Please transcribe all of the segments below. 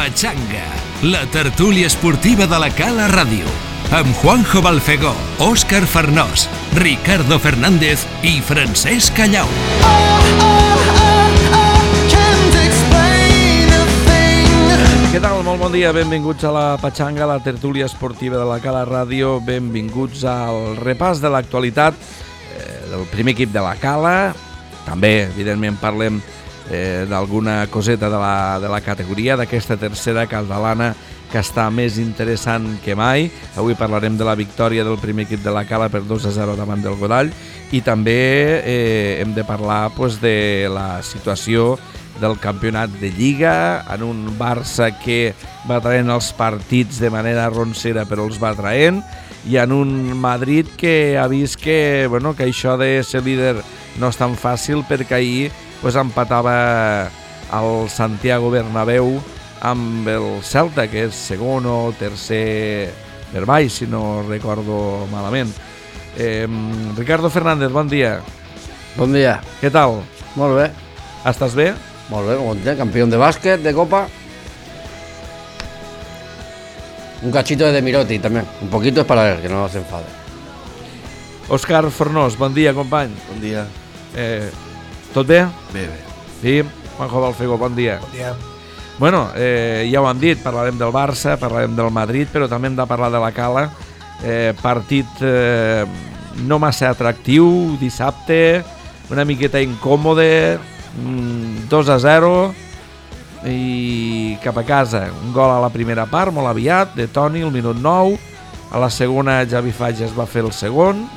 Pachanga, la tertúlia esportiva de la Cala Ràdio. Amb Juanjo Balfegó, Òscar Farnós, Ricardo Fernández i Francesc Callau. Què tal? Molt bon dia, benvinguts a la Pachanga, la tertúlia esportiva de la Cala Ràdio, benvinguts al repàs de l'actualitat eh, del primer equip de la Cala, també, evidentment, parlem eh, d'alguna coseta de la, de la categoria, d'aquesta tercera catalana que està més interessant que mai. Avui parlarem de la victòria del primer equip de la Cala per 2 a 0 davant del Godall i també eh, hem de parlar pues, de la situació del campionat de Lliga, en un Barça que va traient els partits de manera roncera però els va traient, i en un Madrid que ha vist que, bueno, que això de ser líder no és tan fàcil perquè ahir pues, empatava el Santiago Bernabéu amb el Celta, que és segon o tercer per baix, si no recordo malament. Eh, Ricardo Fernández, bon dia. Bon dia. Què tal? Molt bé. Estàs bé? Molt bé, content. Campió de bàsquet, de copa. Un cachito de Demirotti también. Un poquito es para él, que no se enfade. Òscar Fornós, bon dia, company. Bon dia. Eh, tot bé? Bé, bé. Sí? Juanjo Balfego, bon dia. Bon dia. Bueno, eh, ja ho han dit, parlarem del Barça, parlarem del Madrid, però també hem de parlar de la Cala. Eh, partit eh, no massa atractiu, dissabte, una miqueta incòmode, mm, 2 a 0 i cap a casa. Un gol a la primera part, molt aviat, de Toni, el minut 9. A la segona Javi Fages va fer el segon.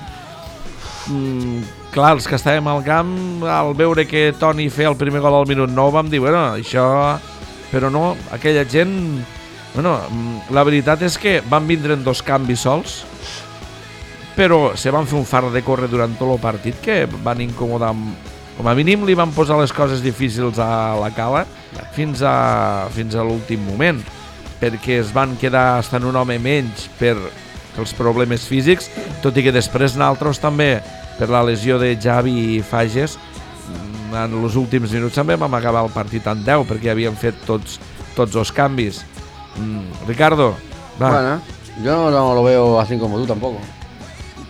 Mm, clar, els que estàvem al camp, al veure que Toni feia el primer gol al minut 9, vam dir, bueno, això... Però no, aquella gent... Bueno, la veritat és que van vindre en dos canvis sols, però se van fer un far de córrer durant tot el partit que van incomodar amb- com a mínim li van posar les coses difícils a la cala fins a, fins a l'últim moment perquè es van quedar estant un home menys per els problemes físics tot i que després nosaltres també per la lesió de Javi Fages mm, en els últims minuts també vam acabar el partit en 10 perquè havíem fet tots, tots els canvis mm, Ricardo va. Bueno, yo no lo veo así como tú tampoco.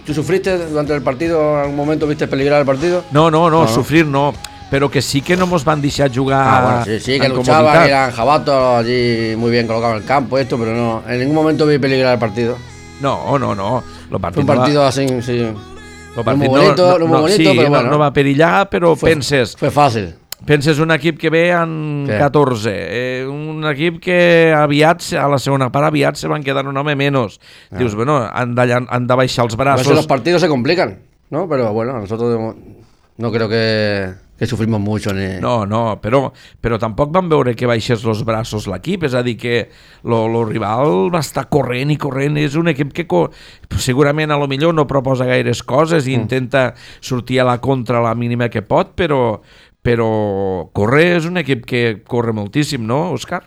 ¿Tú sufriste durante el partido? ¿En algún momento viste peligrar el partido? No, no, no, No, sufrir no, però que sí que no mos van deixar jugar Ah, bueno, sí, sí, que luchaban, eran jabatos allí muy bien colocados en el campo, esto, pero no, en ningún momento vi peligrar el partido. No, no, no. Lo Fue partit un partido así, sí. No lo no partit bonito, no muy bonito, sí, però no, bueno. no va perillar, però Fue- penses, Fue fácil. penses un equip que ve en Sí. 14, eh, un equip que aviat, a la segona part aviat se van quedar un home menys. Dius, bueno, han de, han de baixar els A veces braços. los partidos se complican, ¿no? Pero bueno, nosotros no creo que, que sufrimos mucho ni... No, no, però, però tampoc van veure que baixés els braços l'equip, és a dir, que lo, lo rival va estar corrent i corrent, és un equip que co segurament a lo millor no proposa gaires coses i intenta sortir a la contra la mínima que pot, però, però correr és un equip que corre moltíssim, no, Òscar?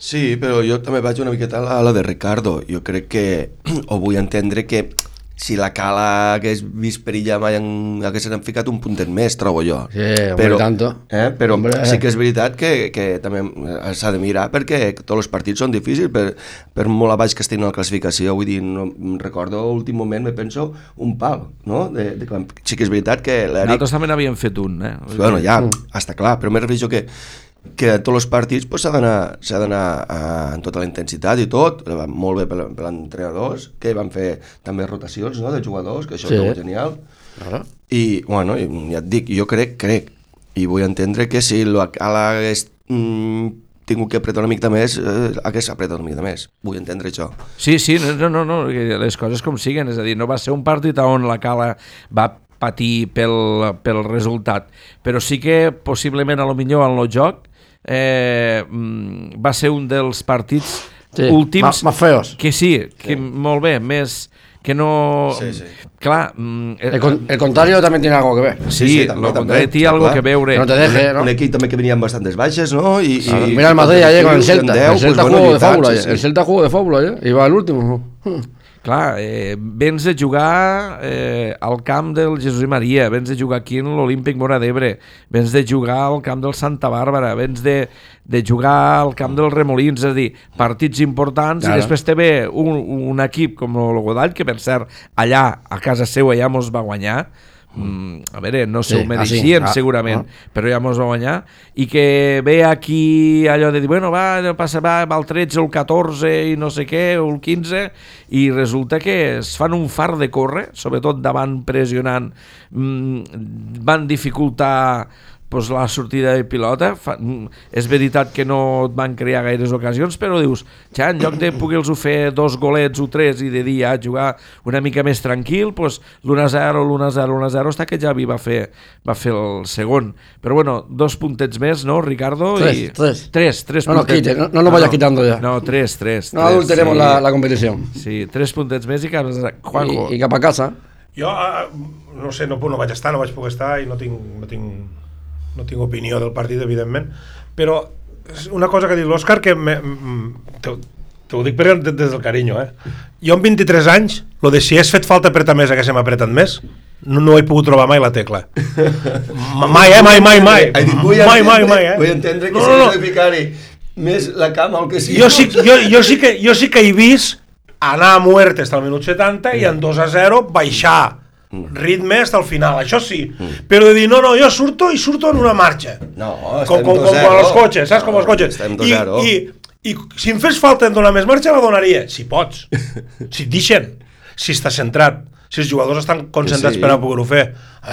Sí, però jo també vaig una miqueta a la, a la de Ricardo. Jo crec que, o vull entendre que si la cala hagués vist perillar mai en, haguessin ficat un puntet més, trobo jo. Sí, hombre, tanto. Eh, però Hombre. sí que és veritat que, que també eh, s'ha de mirar perquè tots els partits són difícils per, per molt a baix que estiguin a la classificació. Vull dir, no, recordo últim moment, me penso, un pal, no? De, de, sí que és veritat que l'Eric Nosaltres també n'havíem fet un, eh? Bueno, ja, està clar, però me refereixo que que a tots els partits pues, s'ha s'ha d'anar eh, amb tota la intensitat i tot, eh, molt bé per, per l'entrenadors, que van fer també rotacions no, de jugadors, que això Sí. és genial. Claro. I, bueno, ja et dic, jo crec, crec, i vull entendre que si l'Ala hagués mm, tingut que apretar una mica més, eh, hagués apretat una mica més. Vull entendre això. Sí, sí, no, no, no, les coses com siguen, és a dir, no va ser un partit on la Cala va patir pel, pel resultat, però sí que possiblement a lo millor en el joc eh, mm, va ser un dels partits Sí, últims más- más feos. que sí, que molt bé, més que no... Sí, sí. Clar, mm, eh, El, con- el contrario también tiene algo que ver. sí, sí, sí també, lo també, contrari té està algo clar. que veure. Que no te deje, un, ¿no? un equip també que venien bastantes baixes, no? I, Claro, i, Mira el Madrid ayer con el Celta. en 10, el Celta pues, bueno, jugó de fábula. sí, sí. El Celta jugó de fábula ayer. Iba al último. Clar, eh, vens de jugar eh, al camp del Jesús i Maria, vens de jugar aquí en l'Olímpic Mora d'Ebre, vens de jugar al camp del Santa Bàrbara, vens de, de jugar al camp dels Remolins, és a dir, partits importants, Claro. i després te ve un, un equip com el Godall, que per cert, allà, a casa seva, ja mos va guanyar, Mm, a veure, no Sí, ho ah, sí. Ah, segurament, ah. però ja mos va guanyar i que ve aquí allò de dir, bueno, va, passa, va, va el 13 o el 14 i no sé què, o el 15 i resulta que es fan un far de córrer, sobretot davant pressionant mm, van dificultar pues, la sortida de pilota fa, mm, és veritat que no et van crear gaires ocasions però dius, ja en lloc de poder-los fer dos golets o tres i de dir ja jugar una mica més tranquil pues, l'1-0, l'1-0, l'1-0 està que Javi va fer, va fer el segon però bueno, dos puntets més no Ricardo? Tres, I... tres. tres, tres No nos puntets. quite, no- no nos vaya quitando ya. no, tres, tres, No tres, adulteremos sí. la, la competición. Sí, tres puntets més i cap Juanjo. Y, y cap a casa. Jo, ah, no sé, no, no vaig estar, no vaig poder estar i no tinc, no tinc, no tinc opinió del partit, evidentment, però una cosa que ha dit l'Òscar que mm, te, te ho dic per, des del carinyo, eh? Jo amb 23 anys, lo de si has fet falta apretar més a que se m'ha apretat més, no, no he pogut trobar mai la tecla. Ma- mai, eh? Mai, mai, mai. He dit, vull Mai, mai, entendre- mai, eh? Vull entendre que No, no, no, de ficar-hi més la cama o el que sigui. jo sí, jo, jo, sí que, jo sí que he vist anar a muerte hasta el minut 70 i en 2 a 0 baixar ritme hasta el final, això sí. Però de dir, no, no, jo surto i surto en una marxa. No, com, estem com, com 2-0. quan els cotxes, saps? Com els No, cotxes. estem I, 2-0. i, I si em fes falta en donar més marxa, la donaria. Si pots. Si et deixen. Si estàs centrat. Si els jugadors estan concentrats Sí, per a poder-ho fer.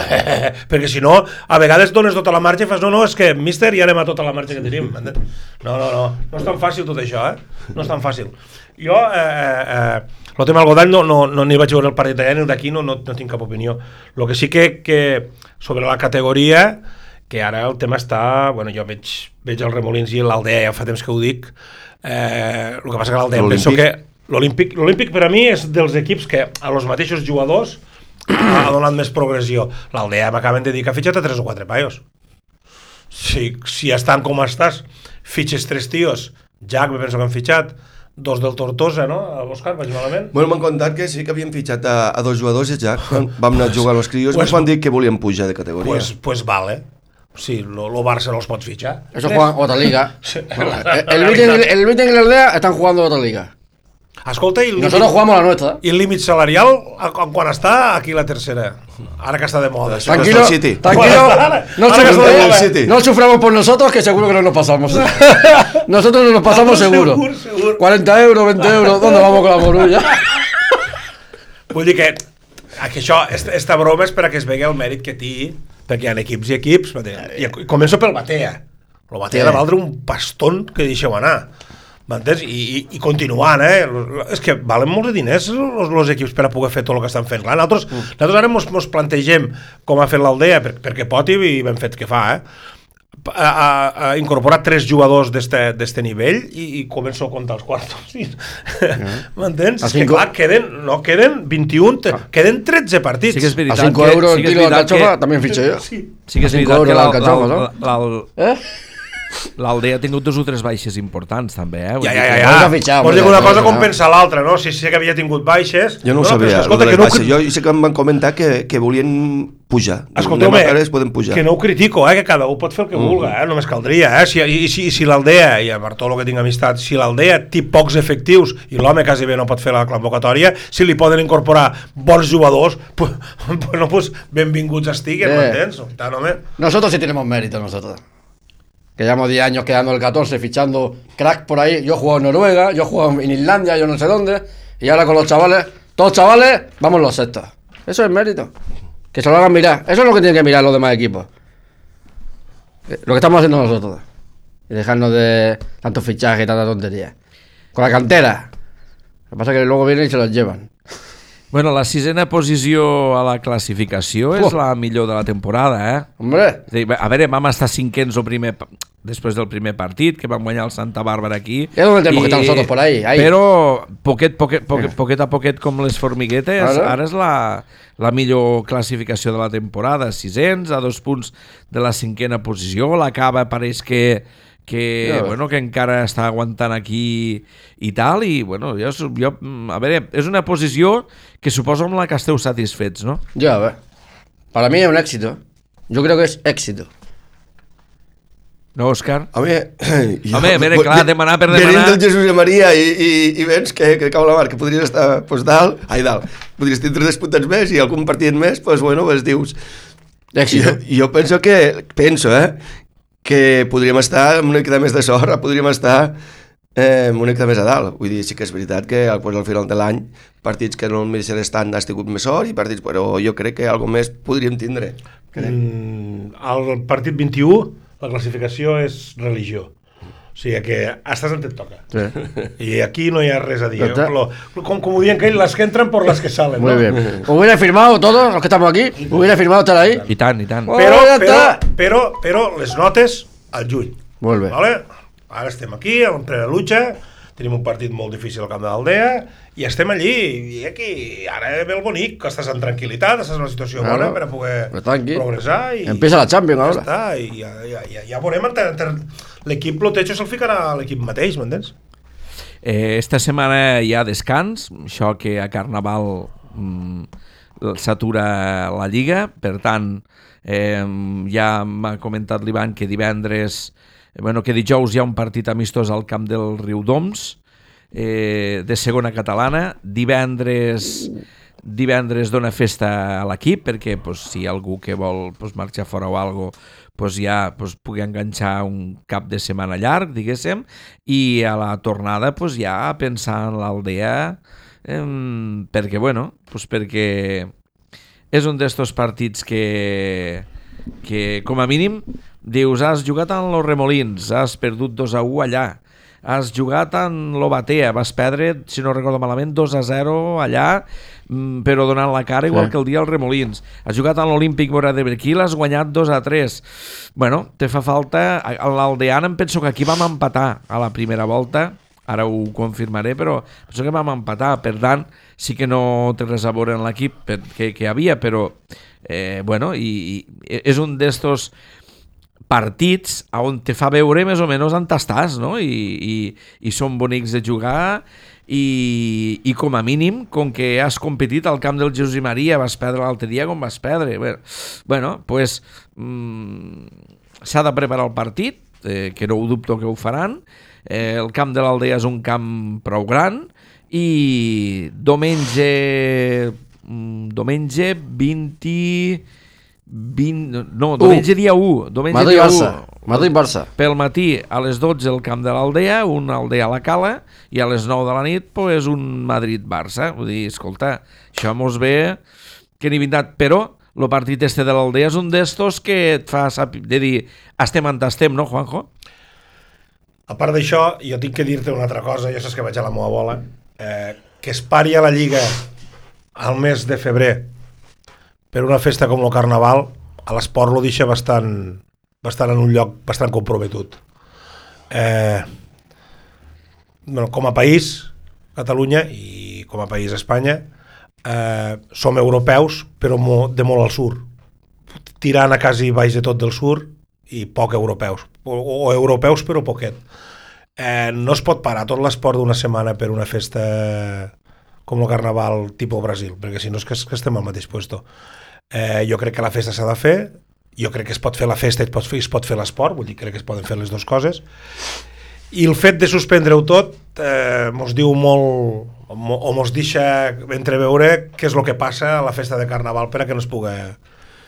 Perquè si no, a vegades dones tota la marxa i fas, no, no, és que, míster, ja anem a tota la marxa que tenim. No, no, no. No és tan fàcil tot això, eh? No és tan fàcil. Jo, eh, eh, eh, el tema del Godall no, no, no ni vaig veure el partit d'allà ni el d'aquí, no, no, no tinc cap opinió. El que sí que, que sobre la categoria, que ara el tema està... Bueno, jo veig, veig el Remolins i l'Aldea, ja fa temps que ho dic. Eh, el que passa que l'Aldea penso que l'Olímpic l'Olímpic per a mi és dels equips que a los mateixos jugadors ha donat més progressió. L'Aldea m'acaben de dir que ha fitxat a 3 o 4 paios. Si, si estan com estàs, fitxes tres tios, Jack me penso que han fitxat, dos del Tortosa, no? Òscar, vaig malament? Bueno, m'han contat que sí que havien fitxat a, a dos jugadors i ja quan vam anar a jugar a los crios Pues- pues, van dir que volien pujar de categoria. Pues, pues vale. Sí, lo, lo Barça no els pots fitxar. Eso juegan otra liga. Sí. El, el Beating y el- aldea están jugando otra liga. Escolta, i nosotros límit, jugamos la nuestra. i el límit salarial quan està aquí la tercera? Ara que està de moda. Tranquilo, City. tranquilo. No, suframos-. City. no suframos por nosotros, que seguro que no nos pasamos. nosotros no nos pasamos seguro. Seguro, seguro. 40 euros, 20 euros, ¿dónde vamos con la morulla? Vull dir que, que això, esta, esta broma és per a que es vegi el mèrit que té, perquè hi ha equips i equips. I, i començo pel Batea. El Batea Sí. ha de valdre un pastón que deixeu anar. M'entens? I, i, I continuant, eh? És que valen molts de diners els equips per a poder fer tot el que estan fent. Clar, nosaltres, mm. nosaltres ara mos, mos plantegem com ha fet l'Aldea, per, perquè pot i ben fet que fa, eh? a, a, a incorporar tres jugadors d'este nivell i, i començo a comptar els quartos. Sí. M'entens? A És que clar, queden, no queden 21, te, queden 13 partits. Sí que és A veritat 5 que, euros sí el que és kilo de veritat alcachofa que, también ficho yo. Sí. sí que és a veritat que l'alcachofa, l'Al- l'Al- ¿Eh? l'Aldea ha tingut dos o tres baixes importants també, eh? Vull Ja, ja, ja, ja. fitxar, Vols dir una cosa compensa l'altra, no? Si sé que havia tingut baixes... Jo no ho però sabia, lo escolta, que no, ho baixes. Jo sé que em van comentar que, que volien pujar. Escolteu-me, que no ho critico, eh, que cada un pot fer el que mm. vulga, eh, només caldria, eh, si, i, si, si l'Aldea, i a Bartolo que tinc amistat, si l'Aldea té pocs efectius i l'home quasi bé no pot fer la convocatòria, si li poden incorporar bons jugadors, pues, bueno, pues benvinguts estiguen, Eh. m'entens? Tant, home. Nosotros sí tenemos mérito, nosotros. Que llevamos 10 años quedando el 14, fichando crack por ahí. Yo he jugado en Noruega, yo he jugado en Islandia, yo no sé dónde. Y ahora con los chavales, todos chavales, vamos los sextos. Eso es mérito. Que se lo hagan mirar. Eso es lo que tienen que mirar los demás equipos. Eh, Lo que estamos haciendo nosotros. Y dejarnos de tantos fichajes y tanta tontería. Con la cantera. Lo que pasa es que luego vienen y se los llevan. Bueno, la sisena posició a la classificació és la millor de la temporada, eh? Hombre, És a veure, vam estar cinquens el primer, després del primer partit, que vam guanyar el Santa Bàrbara aquí. Es donde tenemos que estar nosotros, por ahí, ahí. Però poquet, poquet, poquet, poquet a poquet, com les formiguetes, Ara. ara és la, la millor classificació de la temporada. Sisens, a dos punts de la cinquena posició. La Cava pareix que, que, Ja. bueno, que encara està aguantant aquí i tal, i bueno, jo, jo, a veure, és una posició que suposo amb la que esteu satisfets, no? Ya, a ver. Para mí es un éxito. Yo creo que es éxito. No, Òscar? Home, jo, Home, a veure, clar, demanar per Venint demanar- del Jesús i Maria i, i, i vens que, que cau la mar, que podries estar pues, dalt, ai, dalt, podries tindre tres puntets més i algun partit més, pues, bueno, pues, dius... Éxito. Jo, jo penso que, penso, eh, que podríem estar amb una mica més de sorra, podríem estar eh, una mica més a dalt. Vull dir, sí que és veritat que pues, al final de l'any partits que no només estan has tingut més sort i partits, però jo crec que alguna més podríem tindre. Crec. Mm, al partit 21 la classificació és religió. O sigui que estàs on et toca. Sí. I aquí no hi ha res a dir. Ya está. Lo, com, como diuen que ells, les que entren por las que salen. Muy ¿no? bien. Hubiera firmado todos los que estamos aquí. Hubiera firmado estar ahí. I tant, i tant. Oh. Però, ja però, però, però les notes al juny. Molt bé. Vale? Ara estem aquí, en plena lucha, tenim un partit molt difícil al camp de l'Aldea, i estem allí, i aquí, ara ve el bonic, que estàs en tranquil·litat, estàs en una situació Claro. bona per a poder progressar. I, Empieza la Champions ja ahora. està, i ja, ja, ja, ja veurem, entre, entre, l'equip Lotecho se'l ficarà a l'equip mateix, m'entens? Eh, esta setmana hi ha descans, això que a Carnaval mm, s'atura la Lliga, per tant, eh, ja m'ha comentat l'Ivan que divendres, eh, bueno, que dijous hi ha un partit amistós al camp del Riudoms, eh, de segona catalana, divendres divendres dona festa a l'equip perquè pues, si hi ha algú que vol pues, marxar fora o algo pues, ja pues, pugui enganxar un cap de setmana llarg, diguéssim, i a la tornada pues, ja pensar en l'aldea eh, perquè, bueno, pues, perquè és un d'estos partits que, que, com a mínim, dius, has jugat en los Remolins, has perdut 2 a 1 allà, has jugat en l'Obatea, vas perdre, si no recordo malament, 2 a 0 allà, mm, però donant la cara igual Sí. que el dia als Remolins. Has jugat en l'Olímpic Mora de Berquí, l'has guanyat 2 a 3. Bueno, te fa falta... A l'Aldeana em penso que aquí vam empatar a la primera volta, ara ho confirmaré, però penso que vam empatar, per tant, sí que no té res a veure en l'equip que, que havia, però eh, bueno, i, i és un d'estos partits on te fa veure més o menys on estàs, no? I, i, i són bonics de jugar i, i com a mínim, com que has competit al camp del Jesús i Maria, vas perdre l'altre dia com vas perdre. Bé, Bueno, pues, mm, s'ha de preparar el partit, eh, que no ho dubto que ho faran. Eh, el camp de l'Aldea és un camp prou gran i diumenge mm, diumenge 20 20, no, diumenge dia 1 diumenge dia 1 Madrid-Barça. Madrid-Barça. pel matí a les 12 el camp de l'Aldea, un Aldea a la Cala, i a les 9 de la nit pues, un Madrid-Barça. Vull dir, escolta, això mos ve que ni vindat, però el partit este de l'Aldea és un d'estos que et fa saber, de dir, estem on estem, no, Juanjo? A part d'això, jo tinc que dir-te una altra cosa, ja saps que vaig a la meva bola, eh, que es pari a la Lliga al mes de febrer per una festa com el Carnaval, a l'esport lo deixa bastant, bastant en un lloc bastant comprometut. Eh, bueno, com a país, Catalunya, i com a país Espanya, eh, som europeus, però de molt al sur. Tirant a quasi baix de tot del sur i poc europeus. O, o europeus, però poquet. Eh, no es pot parar tot l'esport d'una setmana per una festa com el Carnaval tipus Brasil, perquè si no és que, que estem al mateix puesto. Eh, jo crec que la festa s'ha de fer, jo crec que es pot fer la festa i es pot fer, fer l'esport, vull dir, crec que es poden fer les dues coses, i el fet de suspendre-ho tot eh, mos diu molt mo- o mos deixa entreveure què és el que passa a la festa de Carnaval per a que no es pugui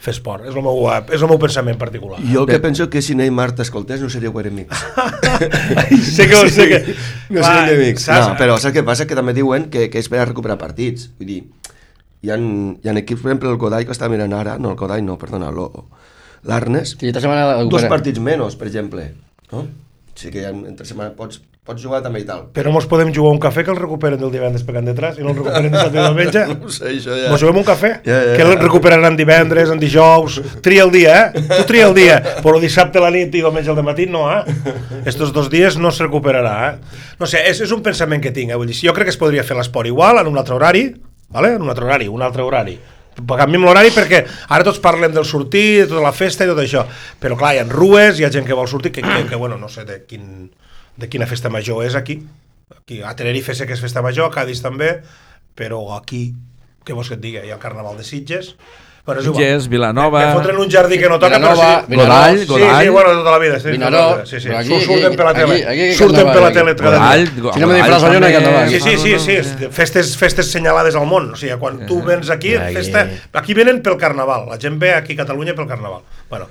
fer esport. És el meu, eh, és el meu pensament particular. Jo el que penso que si Neymar t'escoltés no seríeu enemics. sé que, sé que... No seríeu enemics. saps? No, però saps què passa? Que també diuen que, que és per a recuperar partits. Vull dir, hi ha, hi ha equips, per exemple, el Kodai, que està mirant ara, no, el Kodai no, perdona, l'Arnes, Sí, esta semana la dos partits menys, per exemple. No? Sí que hi ha, entre setmana pots, pots jugar també i tal. Però mos podem jugar un cafè que el recuperen del divendres pegant detrás i no el recuperen i diumenge. No sé, això ja... Mos juguem un cafè, Ja, ja, que el recuperaran divendres, en dijous, tria el dia, eh? Tu tria el dia, però dissabte a la nit i diumenge al matí no, eh? Estos dos dies no es recuperarà, eh? No sé, és, és un pensament que tinc, eh? Vull dir, jo crec que es podria fer l'esport igual, en un altre horari, vale? en un altre horari, un altre horari. canviem l'horari perquè ara tots parlem del sortir, de tota la festa i tot això, però clar, hi ha rues, hi ha gent que vol sortir, que, que, que bueno, no sé de, quin, de quina festa major és aquí, aquí a Tenerife sé que és festa major, a Cádiz també, però aquí, què vols que et digui, hi ha el Carnaval de Sitges, Bueno, és igual. Sitges, Vilanova... Que fotren un jardí que no toca, Vilanova, però sí. Godall, Sí, Godall. sí, bueno, tota la vida. Sí, Vinaró, tota vida, sí, sí. però aquí- Sur- surten per la tele. aquí- aquí surten per la tele cada Godall, dia. Si no me disfrazo jo, no hi ha carnaval. Sí, sí, sí, sí, és- festes, festes senyalades al món. O sigui, quan tu vens aquí, Aquí. festa... Aquí venen pel Carnaval. La gent ve aquí a Catalunya pel Carnaval. Bueno,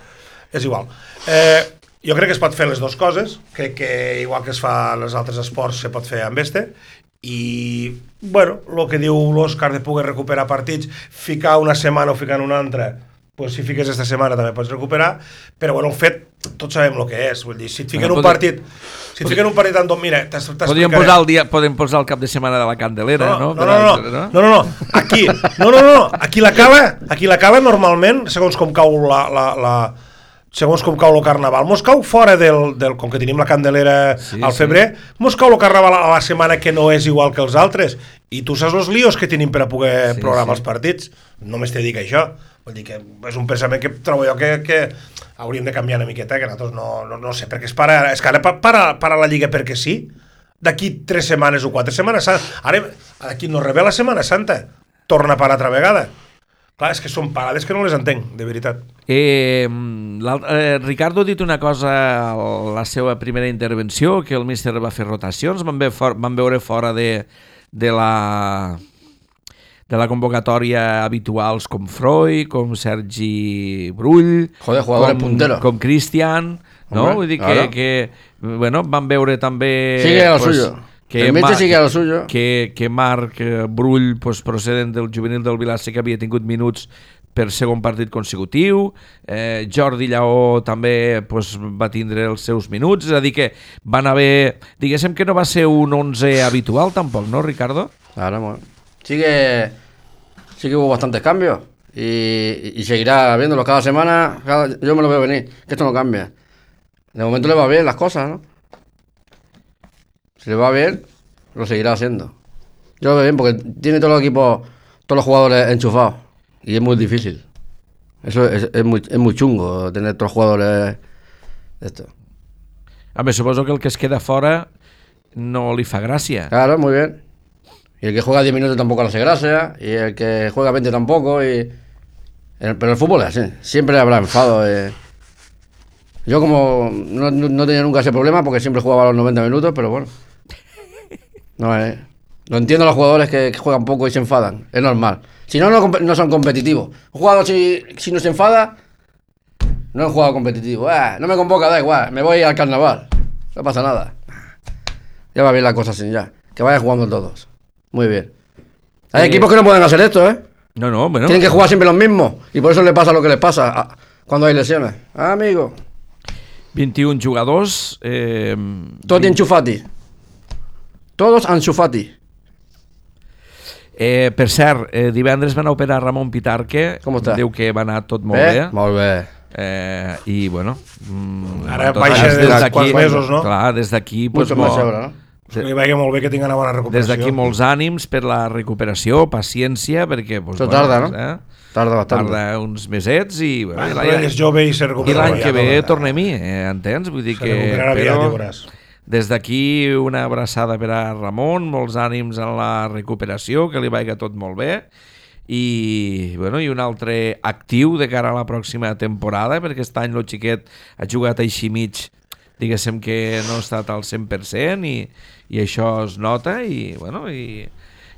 és igual. Eh, jo crec que es pot fer les dues coses. Crec que igual que es fa en els altres esports se pot fer amb este. I, bueno, el que diu l'Òscar de poder recuperar partits, ficar una setmana o ficar una altra, pues si fiques esta setmana també pots recuperar, però bueno, el fet, tots sabem el que és, vull dir, si et fiquen Bueno, un partit, si et fiquen un partit en dos, mira, t'has- Podríem t'explicaré. posar, el dia, podem posar el cap de setmana de la Candelera, no? No, no, no, no, no, no, no, aquí, no, no, no, aquí la cala, aquí la cala normalment, segons com cau la, la, la segons com cau el carnaval, mos cau fora del, del com que tenim la candelera Sí, sí, al sí. febrer, mos cau el carnaval a la setmana que no és igual que els altres, i tu saps els lios que tenim per a poder Sí, sí, programar sí. sí. els partits, només te dic això, vull dir que és un pensament que trobo jo que, que hauríem de canviar una miqueta, que nosaltres no, no, no sé, perquè es para, és que ara pa- para, para la Lliga perquè sí, d'aquí tres setmanes o quatre setmanes, ara aquí no rebé la Setmana Santa, torna a parar altra vegada. Clar, és que són parades que no les entenc, de veritat. Eh, eh, Ricardo ha dit una cosa a la seva primera intervenció, que el míster va fer rotacions, van, ve for, van veure fora de, de la de la convocatòria habituals com Freud, com Sergi Brull, Joder, jugadores com, com Cristian, no? Hombre, Vull dir que, que, bueno, van veure també... Sigue a lo suyo. El metge sigue a lo suyo. Que, que Marc eh, Brull, pues, procedent del juvenil del Vilar, sí que havia tingut minuts per segon partit consecutiu, eh, Jordi Lleó també pues, va tindre els seus minuts, és a dir que van haver... Diguéssim que no va ser un 11 habitual tampoc, no, Ricardo? Claro, bueno. Sigue, sí que hubo bastantes cambios y, y seguirá viéndolo cada semana. cada- yo me lo veo venir, que esto no cambia. De momento le va bien las cosas, ¿no? Si le va bien, lo seguirá haciendo. Yo lo veo bien porque tiene todos los equipos, todos los jugadores enchufados y es muy difícil. Eso es, es muy, es muy chungo tener todos los jugadores esto. Home, suposo que el que es queda fora no li fa gràcia. Claro, muy bien. Y el que juega 10 minutos tampoco le hace gracia. Y el que juega 20 tampoco. Y... pero el fútbol es así. Siempre habrá enfado. eh. Yo como no, no- no tenía nunca ese problema porque siempre jugaba los 90 minutos, pero bueno. No, eh. Lo entiendo a los jugadores que, que juegan poco y se enfadan. Es normal. Si no, no, no son competitivos. Un jugador si, si no se enfada, no es un jugador competitivo. Ah, no me convoca, da igual. Me voy al carnaval. No pasa nada. Ya va bien la cosa así, ya. Que vayan jugando todos. Muy bien. Hay Eh, equipos que no pueden hacer esto, ¿eh? No, no, bueno. Tienen que jugar siempre los mismos. Y por eso le pasa lo que les pasa a- cuando hay lesiones. Ah, amigo. 21 jugadors. Eh, Todos enchufati. Todos enchufati. eh, per cert, eh, divendres van operar Ramon Pitarque. Com està? Diu que va anar tot molt Eh? bé. Molt bé. Eh, I, bueno... Mm, Ara tot baixa des des d'aquí- quants mesos, no? Clar, des d'aquí... Pues, bo, ¿no? Que li vagi molt bé que tinga una bona des recuperació. d'aquí molts ànims per la recuperació, paciència, perquè... Pues, Això tarda, no? Eh? Tarda bastante. Tarda uns mesets i... Bueno, Ah, i ell és jove i se I recupera. l'any que aviat, ve tornem-hi, eh, entens? Vull dir Se que... recuperarà aviat, ja veuràs. Des d'aquí una abraçada per a Ramon, molts ànims en la recuperació, que li vagi tot molt bé, i, bueno, i un altre actiu de cara a la pròxima temporada, perquè aquest any el xiquet ha jugat així mig, diguéssim que no ha estat al 100% i, i això es nota i, bueno, i,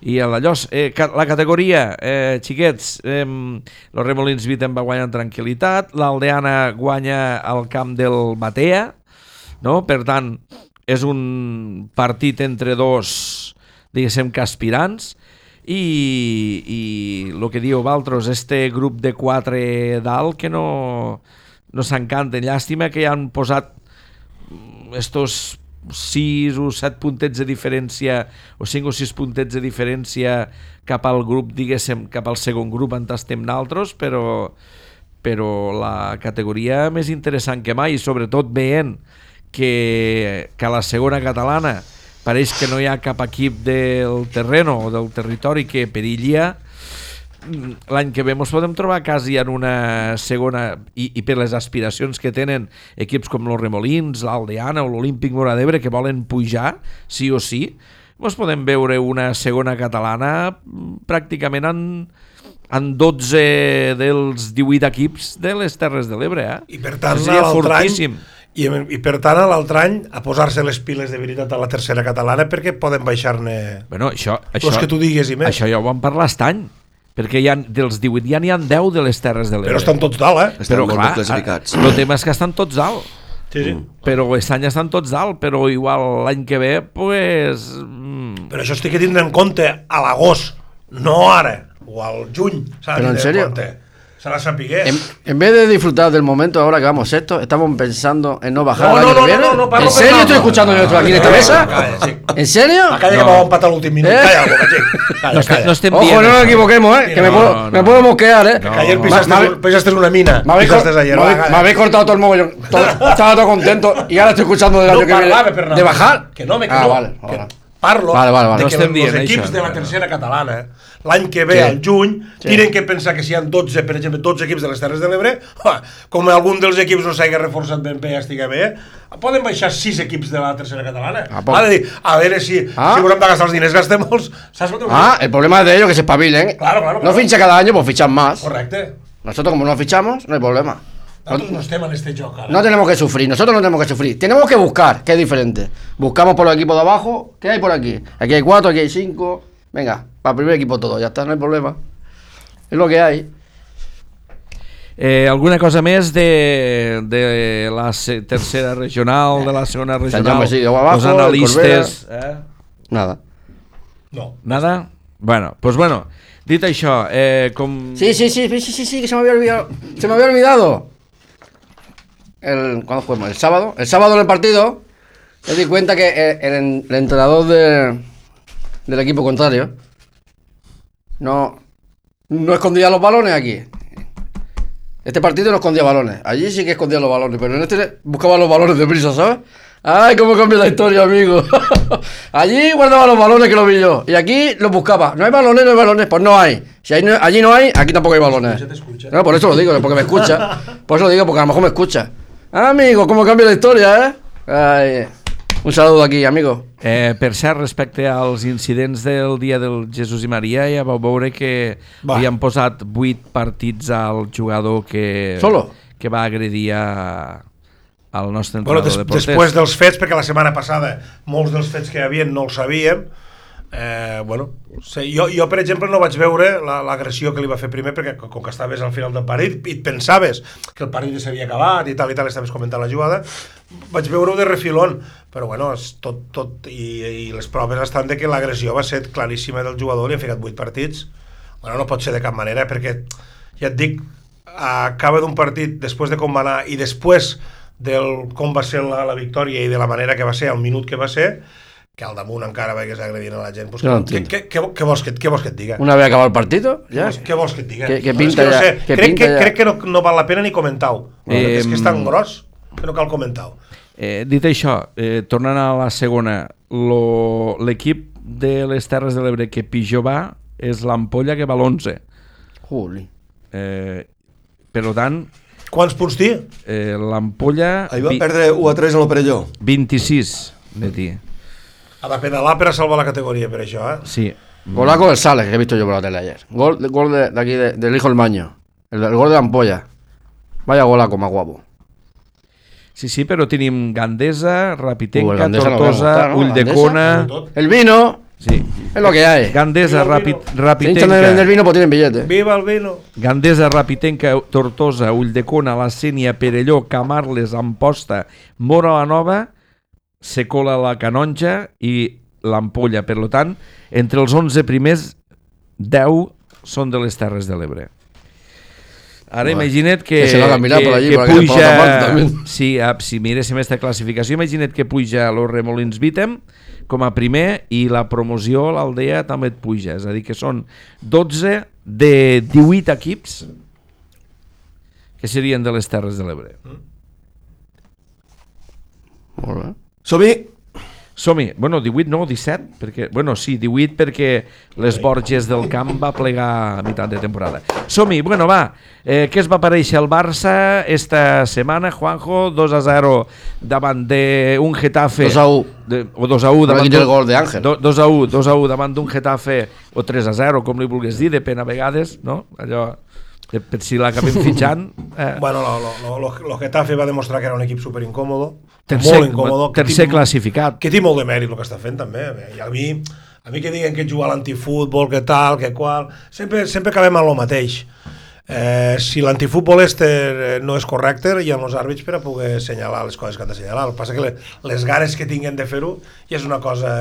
i el d'allò, eh, ca- la categoria, eh, xiquets, eh, los Remolins Viten va guanyar en tranquil·litat, l'Aldeana guanya al camp del Batea, no? Per tant, és un partit entre dos, diguéssim que aspirants, i, i el que diu Valtros, este grup de quatre dalt que no, no s'encanten. Llàstima que hi han posat mm, estos 6 o 7 puntets de diferència o 5 o 6 puntets de diferència cap al grup, diguéssim, cap al segon grup on estem naltros, però, però la categoria més interessant que mai, i sobretot veient que, que a la segona catalana pareix que no hi ha cap equip del terreno o del territori que perillia mm, l'any que ve ens podem trobar quasi en una segona, i, i per les aspiracions que tenen equips com los Remolins, l'Aldeana o l'Olímpic Mora d'Ebre que volen pujar, sí o sí, ens podem veure una segona catalana mm, pràcticament en, en 12 dels 18 equips de les Terres de l'Ebre, eh? I per tant, l'altre any, fortíssim. I, i per tant, l'altre any, a posar-se les piles de veritat a la tercera catalana perquè poden baixar-ne Bueno, això, això, que tu digues i més. això ja ho vam parlar estany, perquè hi ha, dels 18 ja n'hi ha 10 de les Terres de l'Ebre. Però estan tots dalt, eh? Estan molt ben classificats. El tema és que estan tots dalt. Sí, sí. Però aquest any estan tots dalt, però igual l'any que ve, pues... mm, Però això estic que tindre en compte a l'agost, no ara, o al juny. s'ha de Però en serio? compte. Se la sapigués. En, en vez de disfrutar del momento ahora que vamos sexto, estamos pensando en no bajar No, el no, año no, que viene. no, no, parlo ¿En serio per- estoy escuchando yo esto aquí en esta Calla, mesa? calla, sí. ¿En serio? Calla que No. vamos a empatar l'últim minut. Eh? Calla, boca, xic. Calla, no, estem, calla. no estem Ojo, dient no nos això. equivoquemos, ¿eh? Sí, que me, no, puedo, no, me no. puedo mosquear, ¿eh? No. Que ayer Ma- pisaste, ma- pisaste una mina. Me habéis, Pisaste cor- ayer. me va, habéis- calla. me habéis cortado todo el mogollón. Todo- estaba todo contento y ahora estoy escuchando del No año que viene. parlava per ¿De bajar? Que no, que ah, no. vale. Parlo Vale, vale, vale. de No que estem els dient equips això, de la no. tercera catalana, l'any que ve, Sí. al juny, Sí. tienen que pensar que si hi ha 12, per exemple, 12 equips de les Terres de l'Ebre, com algun dels equips no s'hagi reforçat ben bé estigui bé, poden baixar 6 equips de la tercera catalana. Ah. Ha de dir, a veure si, Ah. si haurem de gastar els diners, gastem-los. Saps què t'ho vull Ah, el problema de ellos que se espabilen. Claro, claro, No claro. ficha cada año, pues fichan más. Correcte. Nosotros, como no fichamos, no hay problema. Nosaltres no estem en este joc, ara. No tenemos que sufrir, nosotros no tenemos que sufrir. Tenemos que buscar, que es diferente. Buscamos por los equipos de abajo. ¿Qué hay por aquí? Aquí hay cuatro, aquí hay cinco. Venga, para el primer equipo todo, ya está, no hay problema. Es lo que hay. Eh, alguna cosa més de, de la tercera regional, de la segona regional? Sigue abajo, els analistes... Eh? Nada. No. Nada? Bueno, pues bueno, dit això, eh, com... Sí, sí, sí, sí, sí, sí, sí, que se me había olvidado. Se me había olvidado. El, ¿Cuándo jugamos? El sábado. El sábado en el partido, me di cuenta que el, el- el entrenador de- del equipo contrario no, no escondía los balones aquí. Este partido no escondía balones. Allí sí que escondía los balones, pero en este buscaba los balones de prisa, ¿sabes? ¡Ay, cómo cambia la historia, amigo! allí guardaba los balones que lo vi yo. Y aquí los buscaba. ¿No hay balones? No hay balones. Pues no hay. Si hay no- allí no hay, aquí tampoco hay balones. escucha, te escucha. No, por eso lo digo, porque me escucha. Por eso lo digo, porque a lo mejor me escucha. Amigo, cómo cambia la historia, ¿eh? Ay, un saludo aquí, amigo. Eh, per cert, respecte als incidents del dia del Jesús i Maria, ja vau veure que Va. li han posat 8 partits al jugador que, Solo? que va agredir a, al nostre Bueno, entrenador des, de porters. després dels fets, perquè la setmana passada molts dels fets que hi havia no els sabíem, eh, bueno, jo, jo, per exemple, no vaig veure la- l'agressió que li va fer primer, perquè com que estaves al final del partit i et pensaves que el partit ja s'havia acabat i tal i tal, estaves comentant la jugada, vaig veure-ho de refilón, però bueno, és tot, tot i, i les proves estan de que l'agressió va ser claríssima del jugador, li han ficat 8 partits, bueno, no pot ser de cap manera, perquè, ja et dic, acaba d'un partit després de com va anar i després del com va ser la, la victòria i de la manera que va ser, el minut que va ser, que al damunt encara vagis agredint a la gent. Pues, no què, què, què, què, vols que, què vols que et diga? Una vez acabado el partido, ya. Què, què vols que et diga? Què No, pinta és que no ja- sé, què crec, pinta que, ja? crec que no, no val la pena ni comentar-ho. Eh, és que és tan gros que no cal comentar-ho. Eh, dit això, eh, tornant a la segona, lo- l'equip de les Terres de l'Ebre que pitjor va és l'Ampolla que va l'11. Juli. Eh, per tant, Quants punts té? eh, l'Ampolla... Ahir va vi- perdre 1 a 3 en el Perelló. 26 de ti. Ha de pedalar per a salvar la categoria, per això, eh? Sí. Golaco del Sales, que he visto yo por la tele ayer. Gol, de- gol de, de aquí, de- del hijo del maño. El, el gol de la ampolla. Vaya golaco más guapo. Sí, sí, però tenim Gandesa, Rapitenca, el Gandesa Tortosa, ¿no? Ulldecona... El vino Sí. es lo que hay. Gandesa, Vino, Rapi, vino. Si hinchan de vender Rapitenca, vino, pues tienen billete. Viva el vino! Gandesa, Rapitenca, Tortosa, Ulldecona, La Sénia, Perelló, Camarles, Amposta, Mora la Nova, se cola la Canonja i l'Ampolla. Per tant, entre els 11 primers, 10 són de les Terres de l'Ebre. Ara Bueno, imagina't que, que se que, por allí, que puja... Sí, ah, si miréssim aquesta classificació, imagina't que puja los Remolins Vitem com a primer i la promoció a l'Aldea també et puja. És a dir, que són 12 de 18 equips que serien de les Terres de l'Ebre. Molt bé. Som-hi! Som-hi. Bueno, 18 no, 17, perquè... Bueno, sí, 18 perquè les Borges del Camp va plegar a meitat de temporada. Som-hi. Bueno, va. Eh, què es va aparèixer el Barça esta setmana, Juanjo? 2 a 0 davant d'un Getafe... 2 a 1. De, o 2 a 1 davant quites el d'un- gol d'Àngel. do- 2 a 1, 2 a 1 davant d'un Getafe o 3 a 0, com li vulguis dir, depèn a vegades, no? Allò, per si l'acabem fitxant... Eh, Bueno, lo, lo, lo, lo, lo Getafe va demostrar que era un equip super incòmodo, tercer, molt incòmodo, que tercer classificat. que té molt de mèrit el que està fent també. I a mi, a mi que diguen que juga a l'antifutbol que tal, que qual sempre, sempre acabem amb el mateix. Eh, si l'antifutbol este eh, no és correcte hi ha els àrbits per a poder assenyalar les coses que han d'assenyalar el que passa que le, les ganes que tinguen de fer-ho ja és una cosa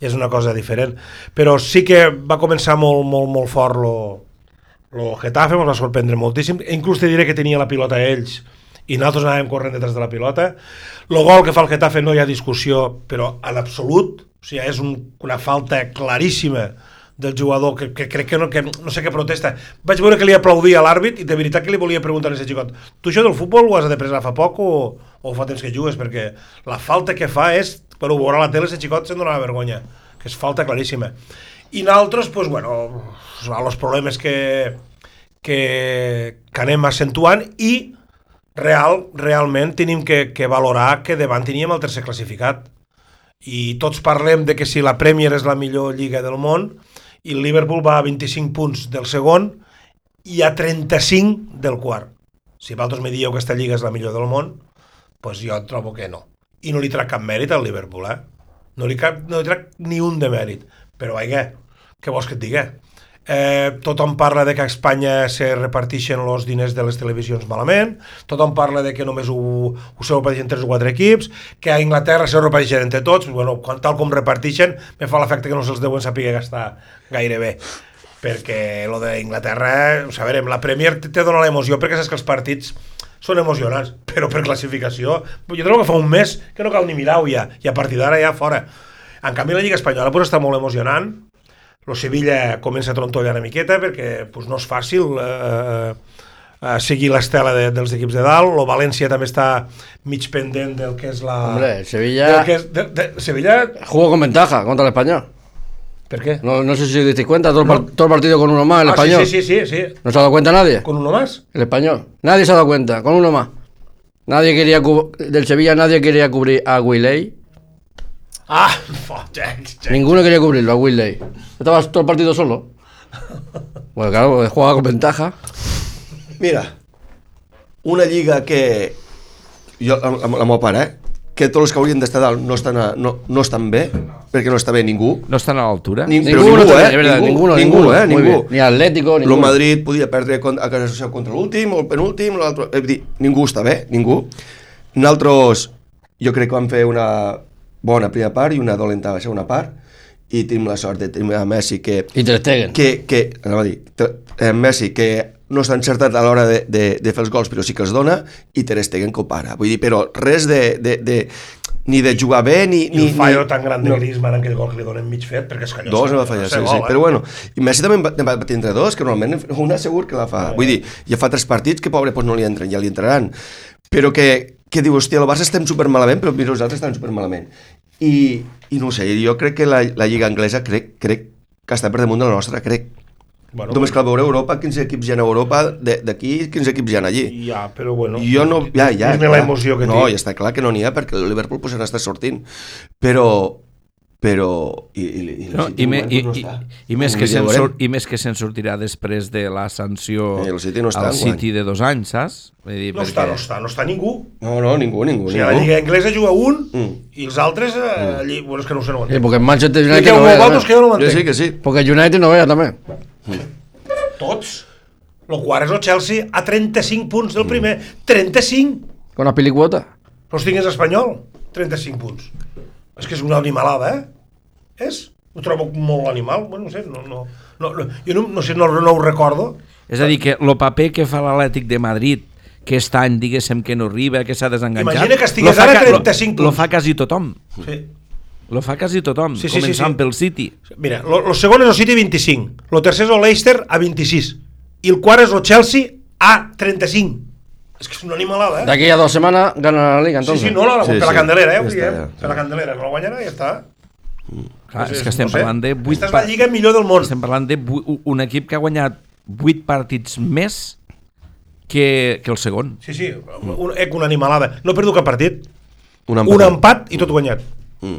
ja és una cosa diferent. Però sí que va començar molt, molt, molt fort lo, lo Getafe ens va sorprendre moltíssim, inclús te diré que tenia la pilota ells i nosaltres anàvem corrent detrás de la pilota. El gol que fa el Getafe no hi ha discussió, però en absolut, o sigui, és un, una falta claríssima del jugador que, que crec que no, que no sé què protesta. Vaig veure que li aplaudia l'àrbit i de veritat que li volia preguntar a aquest xicot tu això del futbol ho has de presar fa poc o, o fa temps que jugues? Perquè la falta que fa és, però ho veurà la tele, aquest xicot se'n donava vergonya, que és falta claríssima. I nosaltres, pues, bueno, els problemes que, que, que anem accentuant i real, realment tenim que, que valorar que davant teníem el tercer classificat i tots parlem de que si la Premier és la millor lliga del món i el Liverpool va a 25 punts del segon i a 35 del quart. Si vosaltres me dieu que aquesta lliga és la millor del món, doncs jo trobo que no. I no li trec cap mèrit al Liverpool, eh? No li, cap, no li trec ni un de mèrit. Però, vaja, què vols que et digui? Eh, tothom parla de que a Espanya se reparteixen els diners de les televisions malament, tothom parla de que només ho, ho se reparteixen tres o quatre equips, que a Inglaterra se reparteixen entre tots, bueno, quan, tal com reparteixen, me fa l'efecte que no se'ls deuen saber gastar gaire bé. Perquè lo d'Inglaterra, a veure, la Premier te dona l'emoció perquè saps que els partits són emocionants, però per classificació jo trobo que fa un mes que no cal ni mirar-ho ja, i a partir d'ara ja fora. En canvi la Lliga Espanyola pues, està molt emocionant lo Sevilla comença a trontollar una miqueta perquè pues, no és fàcil eh, eh, seguir l'estela de, dels equips de dalt, lo València també està mig pendent del que és la... Hombre, el Sevilla- Del que és, de, de, Sevilla... Jugó con ventaja contra el español. ¿Per qué? No, no sé si os disteis cuenta, todo el, par- todo el partido con uno más, el Ah, sí, español. sí, sí, sí, sí. ¿No se ha dado cuenta nadie? ¿Con uno más? El español. Nadie se ha dado cuenta, con uno más. Nadie quería del Sevilla nadie quería cubrir a Willey. Ah, fuck, Jack, Jack. Ninguno quería cubrirlo a Willey. Estaba todo el partido solo. Bueno, claro, jugaba con ventaja. Mira, una lliga que... Jo, amb, amb el meu pare, eh? que tots els que haurien d'estar dalt no estan, a, no, no estan bé, perquè no està bé ningú. No estan a l'altura? Ni, però Ninguno, ningú, está- eh? verdad, ningú, ninguno, ningú, ninguno. eh? Ningú. bien. Ni Atlético, El ninguno. Madrid podia perdre a casa social contra l'últim, o el penúltim, l'altre... És a dir, ningú està bé, ningú. Nosaltres, jo crec que vam fer una bona primera part i una dolenta segona part, i tenim la sort de tenir a Messi que, Ter Stegen. que, que anava a dir, te- eh, Messi que no està encertat a l'hora de, de, de fer els gols, però sí que els dona, i Ter Stegen que ho para. Vull dir, però res de, de, de ni de jugar bé, ni... I ni el fallo ni, tan gran de no. Griezmann en aquell gol que li donen mig fet, perquè és que allò... Dos s'ha- no va fallar, sí, gol, sí. eh? Però bueno, i Messi també en va, va tindre dos, que normalment una segur que la fa. Vull dir, ja fa tres partits que pobre pues, no li entren, ja li entraran. Però que, que diu, hòstia, el Barça estem super malament, però mira, els altres estan super malament. I, I no sé, jo crec que la, la Lliga Anglesa crec, crec que està per damunt de la nostra, crec. Bueno, Només cal veure Europa, 15 equips hi ha a Europa, de- d'aquí 15 equips hi ha allí. Ja, però bueno... Jo no... Ja, ja, Dime clar. la emoció que no, té. ja està clar que no n'hi ha, perquè el Liverpool pues, n'està sortint. Però... Però... I, i, i, No, i, me, i, i, i, més que se'n sur, I més que se'n sortirà després de la sanció Eh, el City no està al. City de dos anys, saps? Vull dir, No està, no està, no està ningú. No, no, ningú, ningú. O sigui, a la ningú. Lliga Anglesa juga un Mm. i els altres eh, allí... Bueno, és que no ho sé, no ho Sí, entenc. porque el Manchester United no vea vosaltres que jo no ho Jo entenc. sí que sí. Porque el United no vea también. Tots. Lo quart és el Chelsea a 35 punts del primer. 35! Con las pilicuotas. Però tingués espanyol. 35 punts. És que és una animalada, eh? És? Ho trobo molt animal. Bueno, no sé, no, no, no, no jo no, no sé, no, no ho recordo. És a dir, que el paper que fa l'Atlètic de Madrid que aquest any, diguéssim, que no arriba, que s'ha desenganxat... Imagina que estigués lo ara ca- 35 lo, lo punts. fa quasi tothom. Sí. Lo fa quasi tothom, Sí, sí, sí, començant sí. pel City. Mira, lo, lo segon és el City 25, lo tercer és el Leicester a 26 i el quart és el Chelsea a 35. És que és una animalada, eh? D'aquí a dos semanas gana la liga, Sí, entonces. sí, no, no, Sí, per la sí. candelera, eh? Ja ho està, ja. Per la candelera, no la guanyarà i ja està. Clar, Pues és que estem no sé. parlant de 8 Aquesta és la lliga millor del món. estem parlant de un equip que ha guanyat 8 partits més que, que el segon. Sí, sí, un, eh, una animalada. No he perdut cap partit. Un Un empat. empat i tot guanyat. Mm.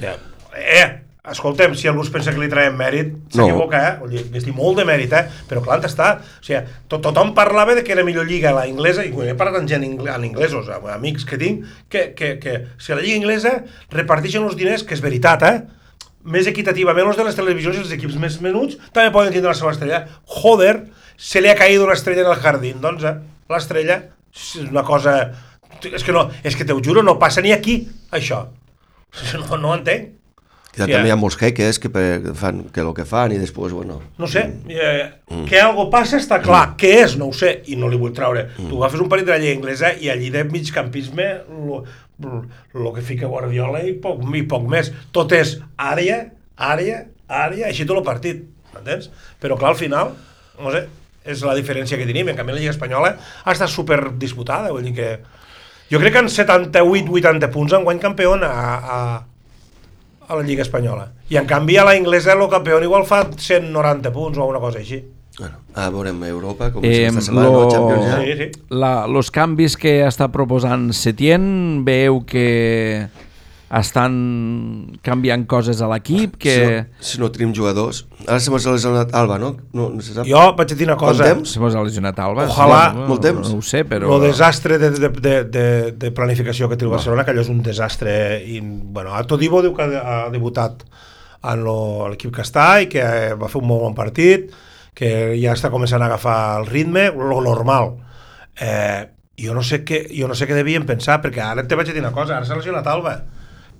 Ja. Eh, escoltem, si algú es pensa que li traiem mèrit, No. s'equivoca, eh? Vull dir, estic molt de mèrit, eh? Però clar, està? O sigui, to tothom parlava de que era millor lliga la inglesa, i quan he parlat amb gent ingl en inglesos, amb amics que tinc, que, que, que si a la lliga inglesa reparteixen els diners, que és veritat, eh? més equitativament els de les televisions i els equips més menuts també poden tindre la seva estrella. Joder, se li ha caído una estrella en el jardín, doncs, eh? L'estrella és una cosa... És que no, és que te ho juro, no passa ni aquí, això. No, no ho entenc. Ja, Sí, també hi ha molts jeques que, per, que fan que el que fan i després, bueno... No sé, eh, que algo passa està clar, què és, no ho sé, i no li vull treure. Tu agafes un partit de la llei inglesa i allí de migcampisme el que fica Guardiola i poc, i poc més. Tot és àrea, àrea, àrea, així tot el partit, entens? Però clar, al final, no sé, és la diferència que tenim. En canvi, la Lliga Espanyola ha estat super disputada, vull dir que... Jo crec que en 78-80 punts enguany campió a, a, a la Lliga Espanyola. I en canvi a la inglesa el campió igual fa 190 punts o una cosa així. Bueno, a veurem Europa, com Eh, eh, esta setmana, lo- lo... Champions ja. Sí, sí. La, los canvis que està proposant Setién, veu que estan canviant coses a l'equip, que... Si, no, si no tenim jugadors... Ara se m'ha lesionat Alba, no? No, no se sap. Jo vaig dir una cosa. Se mos ha lesionat Alba. Ojalà- no, Molt temps. No ho sé, però... El desastre de, de, de, de, de planificació que té el Barcelona, que allò és un desastre. I, bueno, a Todibo diu que ha debutat en lo- l'equip que està i que va fer un molt bon partit, que ja està començant a agafar el ritme, lo normal. Eh, jo, no sé què, jo no sé què devien pensar, perquè ara te vaig dir una cosa, ara s'ha lesionat Alba,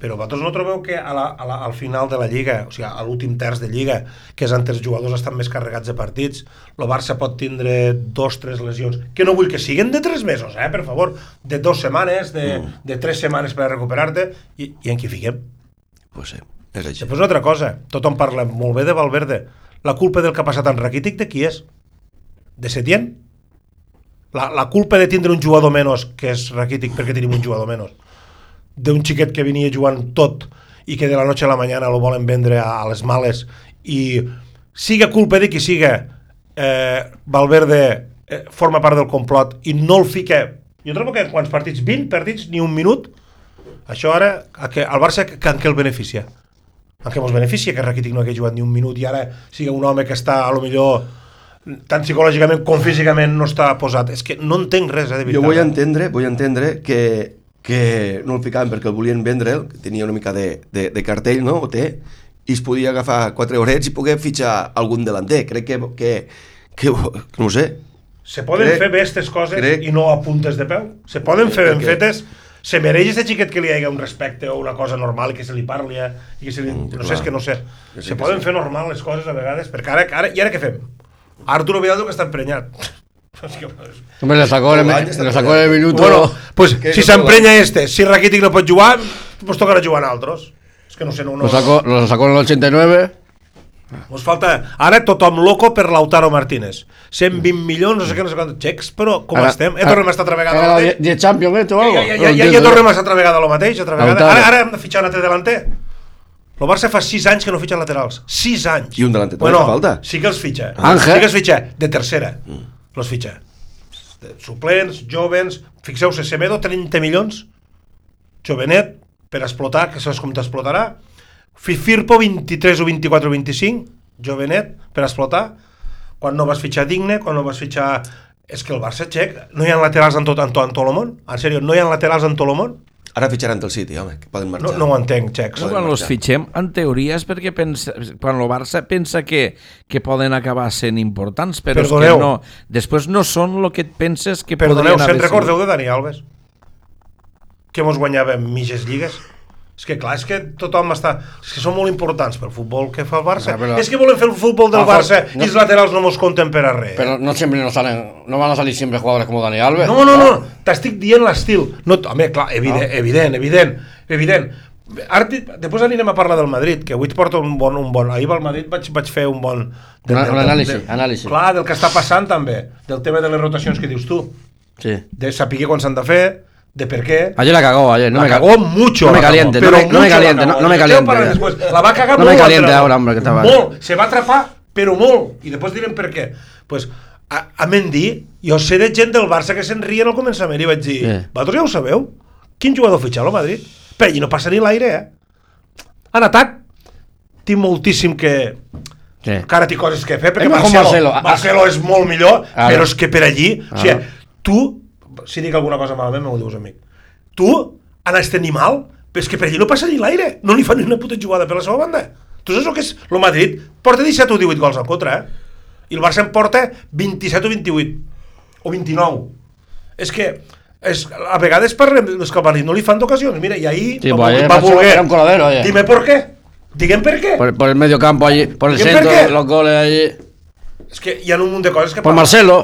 però vosaltres no trobeu que a la, a la, al final de la Lliga, o sigui, a l'últim terç de Lliga, que és on els jugadors estan més carregats de partits, el Barça pot tindre dos, tres lesions, que no vull que siguin de tres mesos, eh, per favor, de dos setmanes, de, Mm. de tres setmanes per recuperar-te, i, i en qui fiquem? Pues sí, és així. Després una altra cosa, tothom parla molt bé de Valverde, la culpa del que ha passat en Rakitic de qui és? De Setién? La, la culpa de tindre un jugador menys, que és Rakitic, perquè tenim un jugador menys, d'un xiquet que venia jugant tot i que de la noche a la mañana lo volen vendre a, a les males i siga culpa de qui siga eh, Valverde eh, forma part del complot i no el fica jo trobo que quants partits? 20 partits, ni un minut això ara, que, al Barça que, en què el beneficia? En què mos beneficia que Rakitic no hagi jugat ni un minut i ara siga un home que està a lo millor tant psicològicament com físicament no està posat. És que no entenc res, eh, de veritat. Jo vull entendre, vull entendre que, que no el ficaven perquè el volien vendre, que tenia una mica de, de, de cartell, no? O té, i es podia agafar quatre horets i poder fitxar algun delanter. Crec que, que, que, que no sé. Se poden Crec- fer bé aquestes coses crec- i no a puntes de peu. Se poden fer ben Crec que- fetes. Se mereix este xiquet que li hagi un respecte o una cosa normal que se li parli eh, i que se li... Mm, no clar. sé, és que no sé. Que sí, Se poden sí. fer normal les coses a vegades, perquè ara, ara, i ara què fem? Arturo Vidal que està emprenyat. Hombre, le sacó, el, el le sacó el minuto. Bueno, pues si s'emprenya este, si Rakitic no pot jugar, pues tocarà jugar a altres. És que no sé, no... no lo, sacó, lo sacó en el 89. Nos falta... Ara tothom loco per Lautaro Martínez. 120 milions, no sé què, no sé quants xecs, però com Ara- estem? Ja tornem a estar altra vegada. Die- mateix? 10 Champions esto o algo. Ja, ja, No ja, ja, entiendo, ja ¿eh? tornem a estar altra vegada lo mateix, altra vegada. Ara, ara hem de fitxar un altre delanter. El Barça fa 6 anys que no fitxa laterals. 6 anys. I un delanter també bueno, fa falta. Sí que els fitxa. Ángel. Sí que els fitxa. De tercera. Los fitxa. Suplents, jovens... Fixeu-se, Semedo, 30 milions. Jovenet, per explotar, que saps com t'explotarà. Fi- Firpo, 23 o 24 o 25. Jovenet, per explotar. Quan no vas fitxar Digne, quan no vas fitxar... És que el Barça txec, no hi ha laterals en tot, en tot, en tot el món. En sèrio, no hi ha laterals en tot el món. Ara fitxaran del City, home, que poden No, marxar. no ho entenc, txecs. No, quan els fitxem, en teoria és perquè pensa, quan el Barça pensa que, que poden acabar sent importants, però Perdoneu. és que no, després no són el que et penses que Perdoneu, podrien se'n haver recordeu de Dani Alves? Que mos guanyava mitges lligues? És que clar, és que tothom està... És que són molt importants pel futbol que fa el Barça. Ah, però- És que volen fer el futbol del Ojo, Barça no- i els laterals no mos compten per a res. Pero no siempre nos salen, no van a salir siempre jugadores como Dani Alves. No, no, no, t'estic dient l'estil. No, home, clar, evident, Ah. evident, evident, evident. Ara, després anirem a parlar del Madrid, que avui et porto un bon... Un bon ahir al Madrid vaig, vaig fer un bon... Un- un anàlisi, anàlisi. Clar, del que està passant també, del tema de les rotacions que dius tu. Sí. de saber quan s'han de fer, de per què. Ayer la cagó, ayer. No la me ca- cagó mucho. No me cagó, caliente, no pero me, no me mucho la caliente, cagó. no, no me caliente. La va cagar No me caliente ahora, hombre, que estaba- Molt. Se va atrapar, però molt. I després direm per què. Pues, a, a Mendy, jo sé de gent del Barça que se'n rien al començament i vaig dir, Sí. vosaltres ja ho sabeu? Quin jugador fitxar al Madrid? Però allí no passa ni l'aire, eh? En atac, tinc moltíssim que, Sí. que ara té coses que fer, perquè Marcelo, Marcelo. Marcelo, és molt millor, Ara. però és que per allí... O sigui, tu, si dic alguna cosa malament, m'ho dius, amic. Tu, en este animal, però és que per allí no passa ni l'aire, no li fan ni una puta jugada per la seva banda. Tu saps el que és el Madrid? Porta 17 o 18 gols en contra, eh? I el Barça en porta 27 o 28. O 29. És que és, a vegades parlem és que Madrid no li fan d'ocasions. Mira, i ahir Sí, va, va Marcelo voler... un coladero, oye. Dime por qué. Diguem per què. Por, por el medio campo allí, por el ¿Y por centro, los goles allí. És que hi ha un munt de coses que... Por parlen. Marcelo,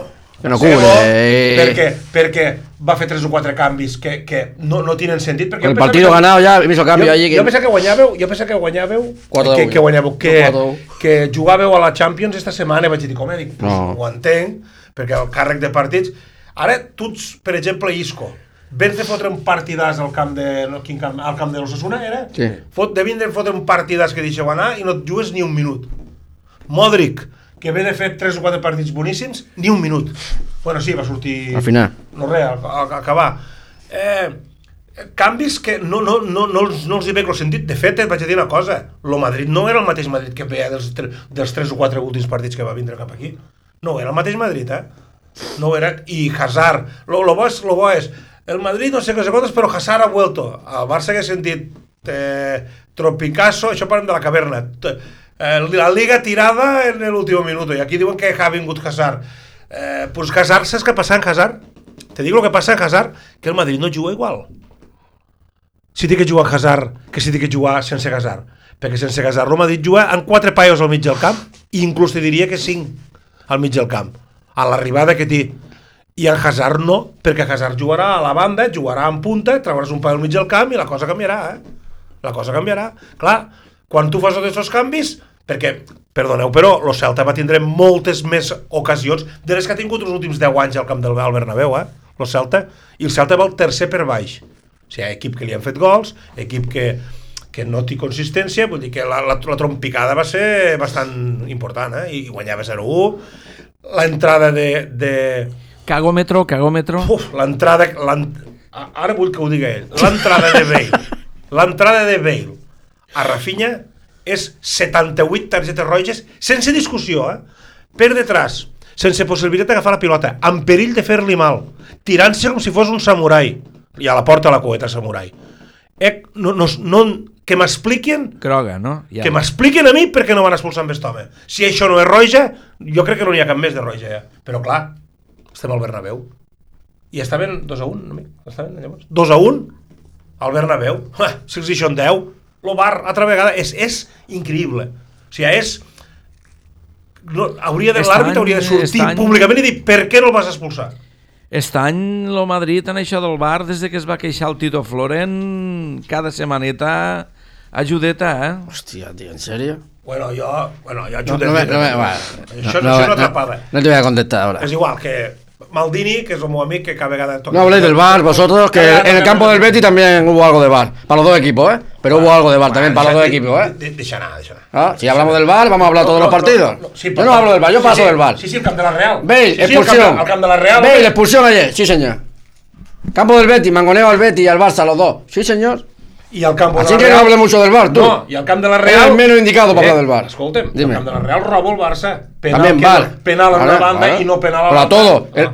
que no cubre. eh. Perquè, perquè va fer 3 o 4 canvis que, que no, no tenen sentit. Perquè el jo pensava partido que- ganado ya, hizo cambio jo, allí. Que... jo pensava que guanyàveu, jo pensava que guanyàveu, Quatre que, que guanyàveu, que, Quatre que jugàveu a la Champions esta setmana, i vaig dir, com dic, pues, No. ho entenc, perquè el càrrec de partits... Ara, tu, ets, per exemple, Isco, vens de fotre un partidàs al camp de... No, quin camp, al camp de l'Ossassuna, era? Sí. Fot, de vindre a fotre un partidàs que deixeu anar i no et jugues ni un minut. Modric, que ve de fer 3 o 4 partits boníssims, ni un minut. Bueno, sí, va sortir... Al final. No res, a, a, acabar. Eh, canvis que no, no, no, no, els, no els hi veig el sentit. De fet, et vaig dir una cosa. Lo Madrid no era el mateix Madrid que veia dels, dels 3 o 4 últims partits que va vindre cap aquí. No era el mateix Madrid, eh? No era. I Hazard. Lo, lo, bo, és, lo bo és... El Madrid no sé què quantes, però Hazard ha vuelto. El Barça que sentit eh, Tropicasso, això parlem de la caverna. T- Eh, la Liga tirada en l'últim minut. I aquí diuen que ha vingut Hazard. Eh, pues Hazard, saps què passa en Hazard? Te dic el que passa en Hazard, que el Madrid no juga igual. Si té que jugar Hazard que si té que jugar sense Hazard. Perquè sense Hazard el Madrid juga amb quatre paios al mig del camp i inclús te diria que cinc al mig del camp. A l'arribada que té. I en Hazard no, perquè Hazard jugarà a la banda, jugarà en punta, trauràs un paio al mig del camp i la cosa canviarà, eh? La cosa canviarà. Clar, quan tu fas tots aquests canvis, perquè, perdoneu, però el Celta va tindre moltes més ocasions de les que ha tingut els últims 10 anys al camp del al Bernabéu, eh? El Celta, i el Celta va el tercer per baix. O sigui, equip que li han fet gols, equip que, que no té consistència, vull dir que la, la, la trompicada va ser bastant important, eh? I guanyava 0-1. L'entrada de, de, Cagòmetro, cagòmetro. Uf, l'entrada... Ara vull que ho digui ell. L'entrada de Bale. L'entrada de Bale a Rafinha és 78 targetes roges sense discussió, eh? Per detrás, sense possibilitat d'agafar la pilota, amb perill de fer-li mal, tirant-se com si fos un samurai. I a la porta la coeta samurai. Eh, no, no, no, que m'expliquin Croga, no? Ja. que m'expliquin a mi per què no van expulsar amb aquest home. Si això no és roja, jo crec que no n'hi ha cap més de roja ja. Però clar, estem al Bernabéu. I estaven 2 a 1, amic. Estaven llavors. 2 a 1 al Bernabéu. Ah, si els deixen 10, el bar altra vegada és, és increïble. O sigui, és... No, hauria de, Este l'àrbit hauria de sortir este any- públicament i dir per què no el vas expulsar. Aquest any el Madrid en això del bar, des de que es va queixar el Tito Floren, cada setmaneta ajudeta, eh? Hostia, tío, ¿en serio? Bueno, jo... Bueno, jo No, ajudo. no, me- no, me- bueno, això, no, això no, no, no te voy a contestar ahora. És igual que Maldini, que és el meu amic, que cada vegada. No habléis del bar, vosotros, que en el campo del Betty también hubo algo de bar. Para los dos equipos, ¿eh? Pero hubo algo de bar también para los dos equipos, ¿eh? De, de, deixa anar, deixa anar. Ah, Si hablamos del bar, vamos a hablar todos los partidos. Yo no hablo del bar, yo paso del bar. Sí, sí, el camp de la Real. Camp expulsión. el camp de la Real. Bale, expulsión ayer, sí señor. Campo del Betty, mangoneo al Betty y al Barça, los dos. Sí señor. I el camp de Así la que Real... no hable mucho del bar, tú. No, i el camp de la Real... el menos indicado para hablar del VAR. Escolta'm, Dime. el camp de la Real roba el Barça. Penal, También que bar. Penal a una banda vale. y no penal a la Para banda. todo. Ah. El-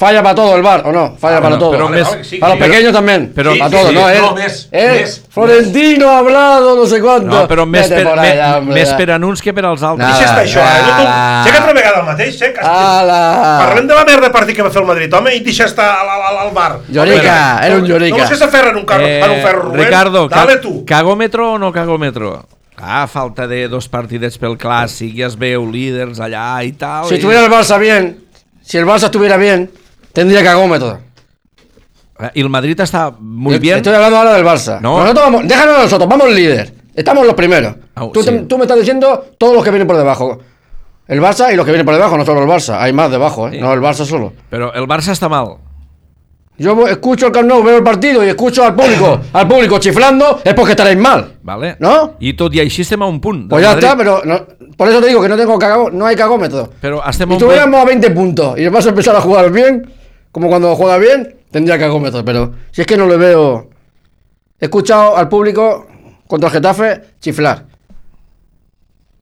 falla para todo el bar, ¿o no? Falla Ah, para no, todo. pero Vale, mes- vale, sí, para los sí, pequeños también. Pero- para Sí, todos, sí, ¿no? sí. Él, No, més, él, més, Florentino ha hablado, no sé cuánto. No, però més per, me, més per que per als altres. Nada. Deixa estar això, eh? No, tu, Ala. sé que altra vegada el mateix, sé que... Ala. Parlem de la merda de partit que va fer el Madrid, home, i deixa estar al, al, al bar. Llorica, era un no- llorica. No vols que s'aferren un, carro, Eh, en un ferro, Rubén? Ricardo, Dale ca tu. cagòmetro o no cagòmetro? Ah, falta de dos partidets pel clàssic, ja es veu líders allà i tal. Si i- estuviera el Barça bien, si el Barça estuviera bien, tendría cagómetro. Y el Madrid está muy Yo- bien. Estoy hablando ahora del Barça. No. Nosotros vamos, déjanos a nosotros, vamos líder. Estamos los primeros. Ah, tú, te- sí. tú me estás diciendo todos los que vienen por debajo. El Barça y los que vienen por debajo, no solo el Barça. Hay más debajo, ¿eh? Sí. No el Barça solo. Pero el Barça está mal. Yo escucho el Camp Nou, veo el partido y escucho al público, al público chiflando, es porque estaréis mal. Vale? ¿No? I tot i així estem a un punt. Pues ya Madrid. está, pero no- por eso te digo que no tengo cagó, no hay cagómetro. Estem a Si tuviéramos a 20 puntos y vas a empezar a jugar bien, como cuando juega bien, tendría cagómetro. Pero si es que no le veo. He escuchado al público contra el Getafe chiflar.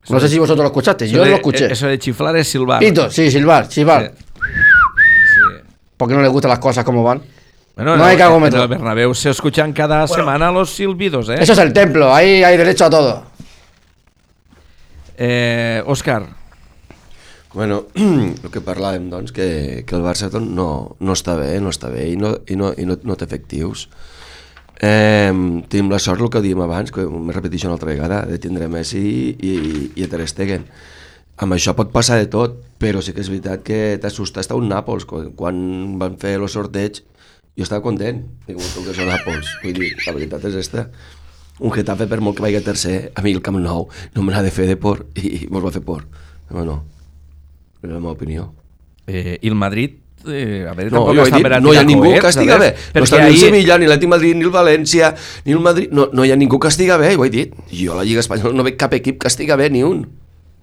No sé si vosotros lo escuchaste, yo de- lo escuché. Eso de chiflar es silbar. Pito, sí, silbar, silbar. Sí. Porque no le gustan las cosas como van. Bueno, No hay en cagómetro. el Bernabéu se escuchan cada semana los silbidos, ¿eh? Eso es el templo, ahí hay derecho a todo. Eh, Òscar, Bueno, el que parlàvem, doncs, que, que el Barça doncs, no, no està bé, no està bé i no, i no, i no, no té efectius. Eh, tenim la sort, el que dèiem abans, que me repeteixo una altra vegada, de tindre Messi i, i a Ter Stegen. Amb això pot passar de tot, però sí que és veritat que t'assusta estar un Nàpols. Quan, quan van fer el sorteig, jo estava content, dic, com que són Nàpols. Vull dir, la veritat és esta. Un Getafe, per molt que vagi a tercer, a mi el Camp Nou no me de fer de por i mos va fer por. No, no. És la meva opinió. eh, i el Madrid... Eh, a veure, No, tampoc jo he dit, a no hi ha ningú coets, que estiga bé. No està ni el Sevilla, ni l'Atlètic Madrid, ni el València, ni el Madrid... No, no hi ha ningú que estiga bé, ho he dit. Jo a la Lliga Espanyola no veig cap equip que estiga bé, ni un.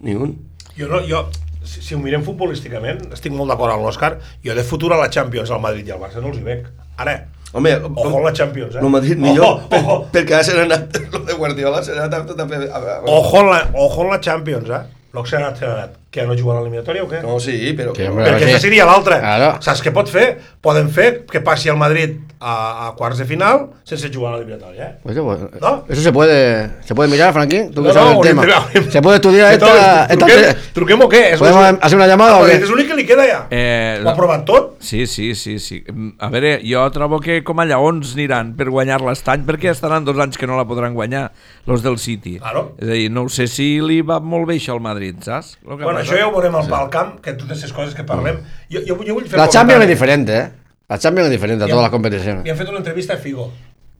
Ni un. Jo, no, jo si, si ho mirem futbolísticament, estic molt d'acord amb l'Òscar, jo de futur a la Champions, al Madrid i al Barça no els hi veig. Ara, Home, ojo a la Champions, eh? No Madrid millor, Ojo, per, ojo. perquè ara se n'ha anat, lo de Guardiola se n'ha anat tot a fer... A, a, a, Ojo la, ojo en la Champions, eh? L'Oxenat s'ha anat. Que no juga a l'eliminatòria o què? No, sí, però... Que hombre, Perquè aquesta seria l'altra. Claro. Saps què pot fer? Poden fer que passi el Madrid a, a quarts de final sense jugar a l'eliminatòria, eh? Pues, bueno, ¿No? Eso se puede, se puede mirar, Frankie. Tú que No, sabes no, el tema. Se puede estudiar Que esta. esta truquem, truquem o què? És ¿Podemos l'únic- hacer una llamada o? Madrid És l'únic que li queda ja. Eh, Ho ha provat tot? Sí, sí, sí, sí. Mm, A veure, jo trobo que com a lleons aniran per guanyar l'estany perquè estaran dos anys que no la podran guanyar los del City. Claro. És a dir, no ho sé si li va molt bé això al Madrid, saps? Lo que Bueno, això ja ho veurem al, al camp, que totes aquestes coses que parlem. Jo, jo, jo vull fer La Champions es comentari. diferente, ¿eh? La Champions es diferente a Ya. todas las competiciones. Li han fet una entrevista a Figo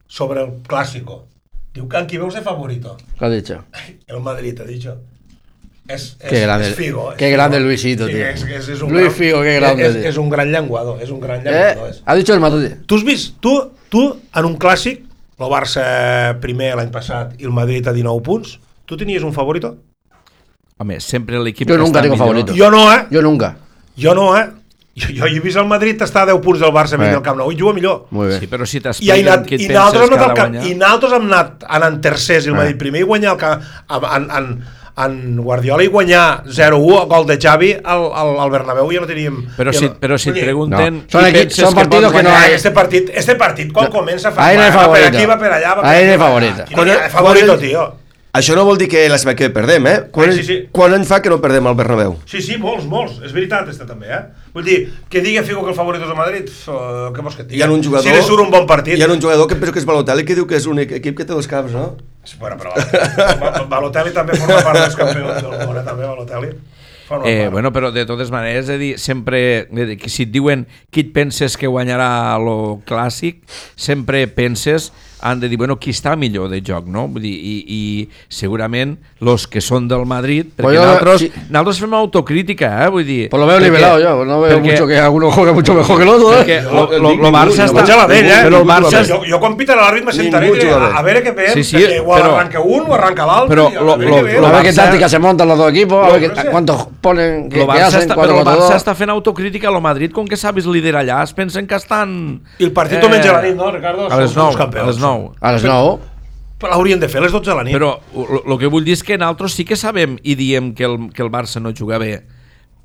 sobre el clásico. Diu que qui veus de favorito? ¿Qué has dicho? El Madrid, ha dicho. Es, es, Qué grande- es Figo. es qué Figo. grande Luisito, tío. És, és, és un Luis gran- Figo, qué grande, És, tío. és un gran llenguador, és un gran ¿Eh? llenguador. És. Ha dicho el Madrid. Tu has vist, tu, tu en un clàssic, el Barça primer l'any passat i el Madrid a 19 punts, tu tenies un favorito? Home, sempre l'equip Jo que nunca està tengo millor. favorito. Jo no, eh? Yo nunca. Jo no, eh? Jo, jo he vist el Madrid estar a 10 punts del Barça Eh. vindre al Camp Nou i juga millor. Muy bien. Sí, però si I, ha t'expliquen anat, què et i, penses que ha de guanyar... I nosaltres hem anat anant tercers i el Eh. Madrid primer i guanyar el camp, en, en, en, Guardiola i guanyar 0-1 a gol de Xavi al, al, al Bernabéu ja no teníem... Però si, no- però si et pregunten No. Són penses són partidos pot que no hay- Este partit, este partit quan comença fa Ahí no hay va per favorito. aquí, va per allà, va per Ahí no per favorito. no Quan- favorito, tio. Això no vol dir que la setmana que ve perdem, eh? Quan, Sí, sí, sí. quan any fa que no perdem al Bernabéu? Sí, sí, molts, molts. És veritat, este també, eh? Vull dir, que digui Figo que el favorit és el Madrid, uh, què vols que et digui? Hi ha un jugador... Si li surt un bon partit... Hi ha un jugador que penso que és Balotelli que diu que és l'únic equip que té dos caps, no? Bueno, però Ba- Balotelli també forma part dels campions del món, eh, també, Balotelli. Eh, bueno, però de totes maneres, és a dir, sempre, dir, que si et diuen qui et penses que guanyarà lo clàssic, sempre penses, han de dir, bueno, qui està millor de joc, no? Vull dir, i, i segurament los que són del Madrid, perquè Pues yo- nosaltres, sí. nosaltres fem autocrítica, eh? Vull dir... Pues lo veo nivelado yo. No veo perquè- mucho que alguno juegue mucho mejor que el otro, Perquè ¿eh? lo, lo, Ningú, lo Barça està... Vaig a la eh? Però el Barça... Jo, jo quan piten a l'àrbit me sentaré i diré, a, veure què veiem, Sí, sí, perquè igual però- arranca un o arranca l'altre, però lo- a veure lo- què lo. A ver qué Barça- táctica se montan los dos equipos, a sé. cuántos ponen, Lo qué Barça, hacen, està, però el Barça està fent autocrítica a lo Madrid, com que sabis liderar allà, es pensen que estan... I el partit eh... menys a la nit, no, Ricardo? A les Som 9, els campions. a les 9. A las no. Però l'haurien de fer a les 12 de la nit. Però el que vull dir és que nosaltres sí que sabem i diem que el, que el Barça no juga bé,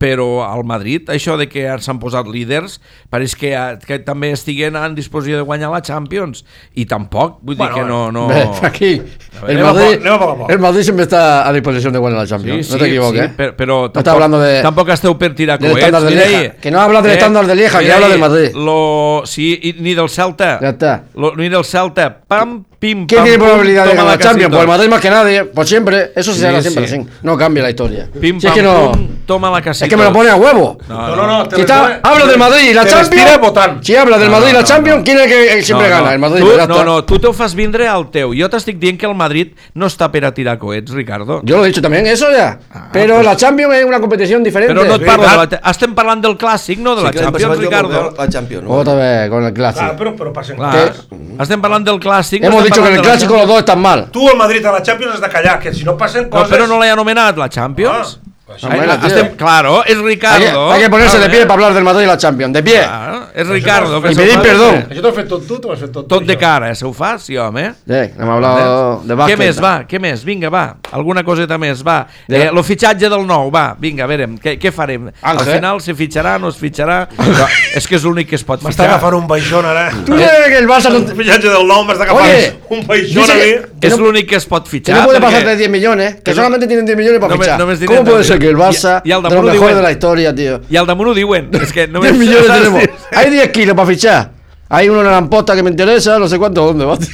però al Madrid, això de que s'han posat líders, pareix que, que també estiguen en disposició de guanyar la Champions, i tampoc, vull dir Bueno, que no... no... Ve, Aquí, el Anem a Madrid, poc- anem a poc a poc. el Madrid siempre está a disposición de ganar la Champions. no te equivoques. Sí, ¿eh? per- però No hablando de- tampoc esteu per tirar coets. de. Que no habla del estándar de Lieja, que habla del Madrid. Lo, sí, i, ni del Celta. Ya está. Lo, ni del Celta. Pam, Pim, ¿Quién pam, tiene pum, probabilidad de ganar la Champions? casita. Pues el Madrid más que nadie, pues siempre, eso será Sí, siempre sí. así, no cambia la historia. Pim, si es pam, que no, pum, toma la casita. es que me lo pone a huevo. No, no, no. te Si está- pone- habla del Madrid y la te Champions. Si habla del No, Madrid y no, la no, Champions, no. ¿quién es el que siempre no, gana? no. El Madrid. Tu, no, está. no, tu te'l fas vindre al teu. Jo t'estic dient que el Madrid no està per a tirar coets, Ricardo. Yo lo he dicho también, eso ya. Pero la Champions es una competición diferente. Però no et Sí, parlo de la... Estem parlant del clàssic, no de la Sí, Champions, Ricardo. La Champions, no? Otra vez con el Clar, clásico. però, però passen Clar, coses. estem parlant del clàssic. no Hemos dicho que en el parlant de la clásico los dos están mal. Tu, el Madrid a la Champions has de callar, que si no passen No, coses... però no l'he anomenat la Champions. Ah, Ai, Bueno, tío. estem, claro, és Hay que, Ricardo. hay que ponerse de pie para hablar del Madrid y la Champions. De pie. Claro, és Ricardo. que Y pedir de- Això t'ho has fet tot tu, t'ho has fet tot tu. Tot de cara, eh? se ho fa, sí, home. Sí, hemos hablado de Què básquet. més, va? Què més? Vinga, va. Alguna coseta més, va. Eh, lo fitxatge del nou, va. Vinga, a veure, què, què farem? Al final se fitxarà, no es fitxarà... Però és que és l'únic que es pot M'està fitxar. agafant un baixón ara. Tú sabes que el Barça no, El fitxatge del nou m'està agafant Oye, un baixón a que- mi. que És no- l'únic que es pot que fitxar. no puede pasar de 10 millones, que que no- solamente tienen 10 millones para només ¿Cómo puede de- ser que el y- Barça, y al de damunt los ho mejores diuen. de la historia, tío, I al damunt ho diuen. És que 10 només... millones saps? tenemos? Hay 10 kilos para fichar. Hay uno en la lamposta que me interesa, no sé cuánto, ¿dónde va?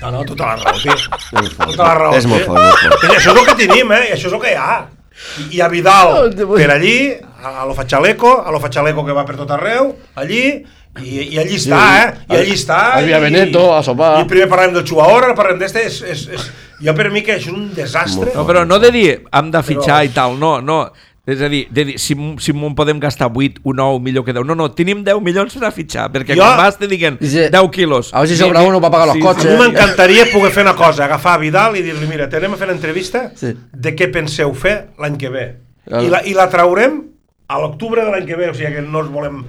No, no, tota la raó, tio. Tota la raó. És molt fort, molt fort. I això és el que tenim, eh? I això és el que hi ha. I, i a Vidal per allí, a, a lo Fachaleco, a lo Fachaleco que va per tot arreu, allí, i, i allí està, eh? I allí està. Ahí a i- Beneto, a sopar. I primer parlem del Chuaor, ara parlem d'este, és, és, és, jo per mi que això és un desastre. No, però no de dir hem de fitxar Però- i tal, no, no. És a dir, de dir si, si m'ho podem gastar 8 o 9 millor que 10. No, no, tenim 10 milions per a fitxar, perquè Jo- quan vas te diguen Dice, 10 quilos. a ver si sobra ni- uno para pagar los sí, A coches. mi m'encantaria poder fer una cosa, agafar a Vidal i dir-li, mira, t'anem a fer l'entrevista Sí. de què penseu fer l'any que ve. Claro. I la, I la traurem a l'octubre de l'any que ve, o sigui que no ens volem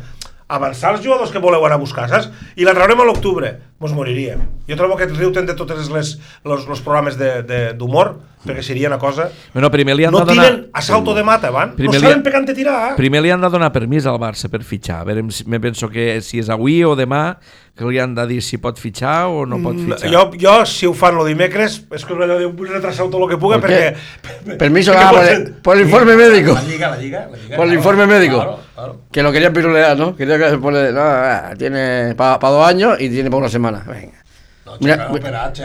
avançar els jugadors que voleu anar a buscar, saps? I la traurem a l'octubre, mos moriríem. Jo trobo que riu-te'n de totes les, los, los programes de- de- d'humor, perquè seria una cosa... Bueno, primer li han No de donar... tiren a salto de mata, van. Primer no li- saben pegant de tirar. Primer li han de donar permís al Barça per fitxar. A veure, si- me penso que si és avui o demà, que li han de dir si pot fitxar o no pot fitxar. Mm, Jo, jo, si ho fan el dimecres, és que allò de vull retrasar tot el que puga ¿Por perquè... qué? Permiso perquè ah, por, pot el, ser- por el informe médico. La lliga, la lliga, la lliga. Por el claro, informe médico. Claro, claro. Que lo querían pirulear, ¿no? Quería que pone, no, ah, tiene para dos años y tiene para una semana. Venga. No, Mira-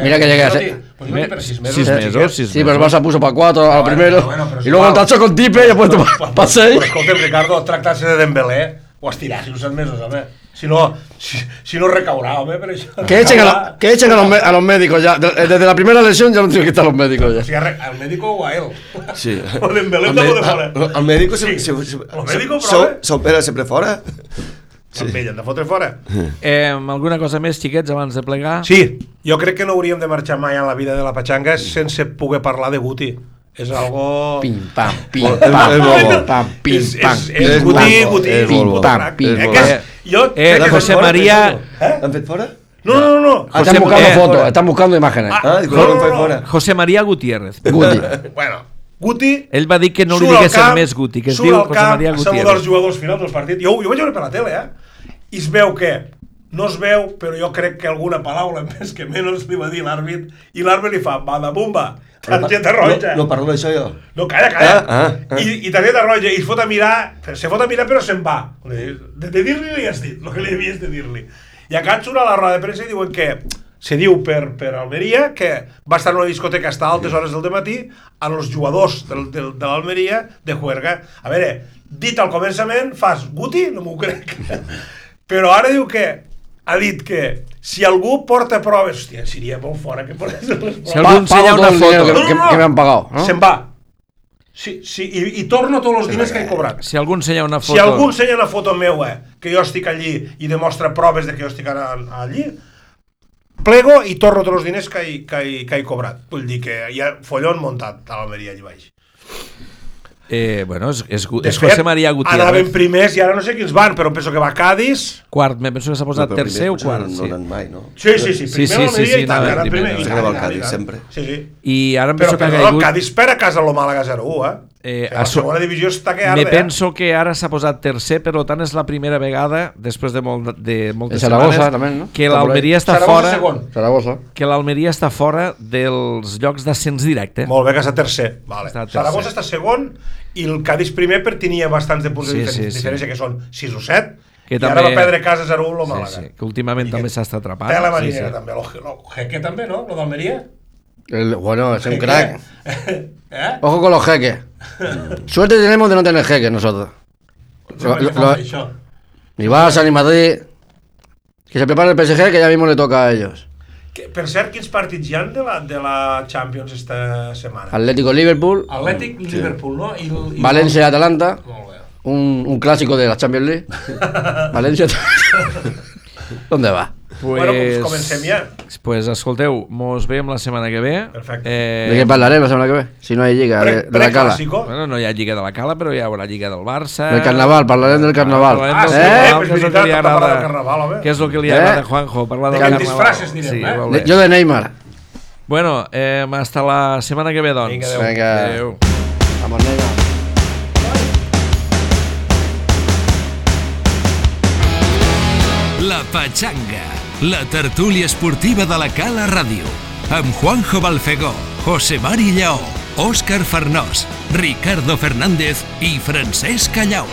mira que llegué a ser- pues no ti per sis mesos. Sis eh, mesos, xiquet. sis Sí, pero el mesos. Barça puso para cuatro a lo Bueno, primero. pero bueno, pero y luego el tacho con Tipe y ha puesto Pues, para seis. Pues Ricardo, tractar-se de Dembélé, ho estiràs uns set mesos, home. Si no, si, si no recaurà, home, per això. Que echen, a, lo- que echen a, los, a los médicos ya. De- Desde la primera lesión ya no tienen que estar los médicos O ya. re- al médico o a él. Sí. O El també me- de fora. el- médico se, Sí. se, se, El médico, se- però, eh? s'opera sempre fora. Sí. Amb ell, hem de fotre fora. Eh, alguna cosa més, xiquets, abans de plegar? Sí, jo crec que no hauríem de marxar mai en la vida de la Patxanga sense poder parlar de Guti. És algo... Pim, pam, pim, pam, pim, pam, pim, pam. és, pim, crac. Pim, Eh, pam, que és, pim. jo Eh, crec que José María- Han fet fora? Eh? No, no, no. Ah, están buscando eh, fotos, están buscando imágenes. Ah, no, no, no. José María Gutiérrez. Guti. Bueno, Guti... Ell va dir que no li surt al diguessin camp, més Guti, que es surt diu al José camp María a saludar els Gutiérrez. jugadors finals dels partits. Jo, jo vaig veure per la tele, eh? I es veu que no es veu, però jo crec que alguna paraula més que menys li va dir l'àrbit i l'àrbit li fa, va de bomba, targeta roja. No, no parlo d'això jo. No, calla, calla. Ah, ah, ah. I, I targeta roja, i es fot a mirar, se fot a mirar però se'n va. De, de dir-li li has dit, el que li havies de dir-li. I acá surt a la roda de premsa i diuen que se diu per, per Almeria que va estar en una discoteca hasta altes hores del matí a los jugadors del, del, de l'Almeria de juerga. A veure, dit al començament, fas Guti? No m'ho crec. Però ara diu que ha dit que si algú porta proves... Hòstia, seria molt fora que portés les proves. Si algú ensenya una foto... que, que- que me han pagado, ¿no? Se'n va. Sí, sí, i, i torno tots els diners que he cobrat. Si algú ensenya una foto... Si algú ensenya una foto meua que jo estic allí i demostra proves de que jo estic ara allí, plego i torno tots els diners que he, que he, que he cobrat. Vull dir que hi ha follon muntat a l'Almeria allà baix. Eh, bueno, és, és, és José María Anaven Gutiérrez. primers i ara no sé quins van, però penso que va a Cádiz. Quart, me penso que s'ha posat No, però tercer o quart. potser Sí. No mai, no? Sí, sí, sí. Sí, Primer sí, sí, l'Almeria sí, i tant, anava primer. i al Cádiz, sempre. Sí, sí. I ara em Però, penso que ha però no, caigut... el Cádiz per a casa lo Màlaga 0-1, eh? Eh, Que la a so- segona divisió està que arde, Me eh? penso que ara s'ha posat tercer, per tant és la primera vegada, després de, molt, de moltes En Zaragoza, setmanes, també, no? que l'Almeria està fora. Zaragoza. que l'Almeria està fora dels llocs d'ascens directe. Molt bé que està tercer. Vale. Està tercer. Saragossa està segon i el Cádiz primer per tenia bastants de punts Sí, de diferència, sí, sí. diferència que són 6 o 7 Que I ara va perdre casa 0-1 el Màlaga. Sí, sí, que últimament I també que s'està atrapant. Té la sí, marinera, sí. també. Lo, lo, Jeque també, no? Lo d'Almeria. El- bueno, es un crack. eh? Ojo con los jeques. Suerte tenemos de no tener jeques nosotros. Lo- Lo, lo-. Ni Barça ni Madrid. Que se prepare el PSG que ya mismo le toca a ellos. Que, per cert, quins partits hi ha de la, de la Champions esta setmana? Atlético Liverpool, Atlètic, Liverpool, no? I, el- i Valencia Atalanta, Molt bé. un, un clásico de la Champions League. Valencia. ¿Dónde va? Pues, Bueno, pues comencem ja. Pues escolteu, mos veiem la setmana que ve. Perfecte. Eh, ¿De qué hablaré la semana que ve? Si no hay liga de, Pre, de la cala. Bueno, no hi ha Lliga de la Cala, però hi haurà Lliga del Barça. Del carnaval, parlarem del carnaval. Parlarem Ah, del sí, carnaval, eh, que pues és que veritat, de agrada. del carnaval, home. Què és el que li Eh? agrada a Juanjo? Parlar del De carnaval. disfraces, direm, sí, eh? De- bé. yo de Neymar. Bueno, eh, hasta la setmana que ve, doncs. Vinga, adéu. Venga. Adéu. Vamos, Neymar. Pachanga, la tertúlia esportiva de la Cala Ràdio. Amb Juanjo Balfegó, José Mari Lleó, Òscar Farnós, Ricardo Fernández i Francesc Callau.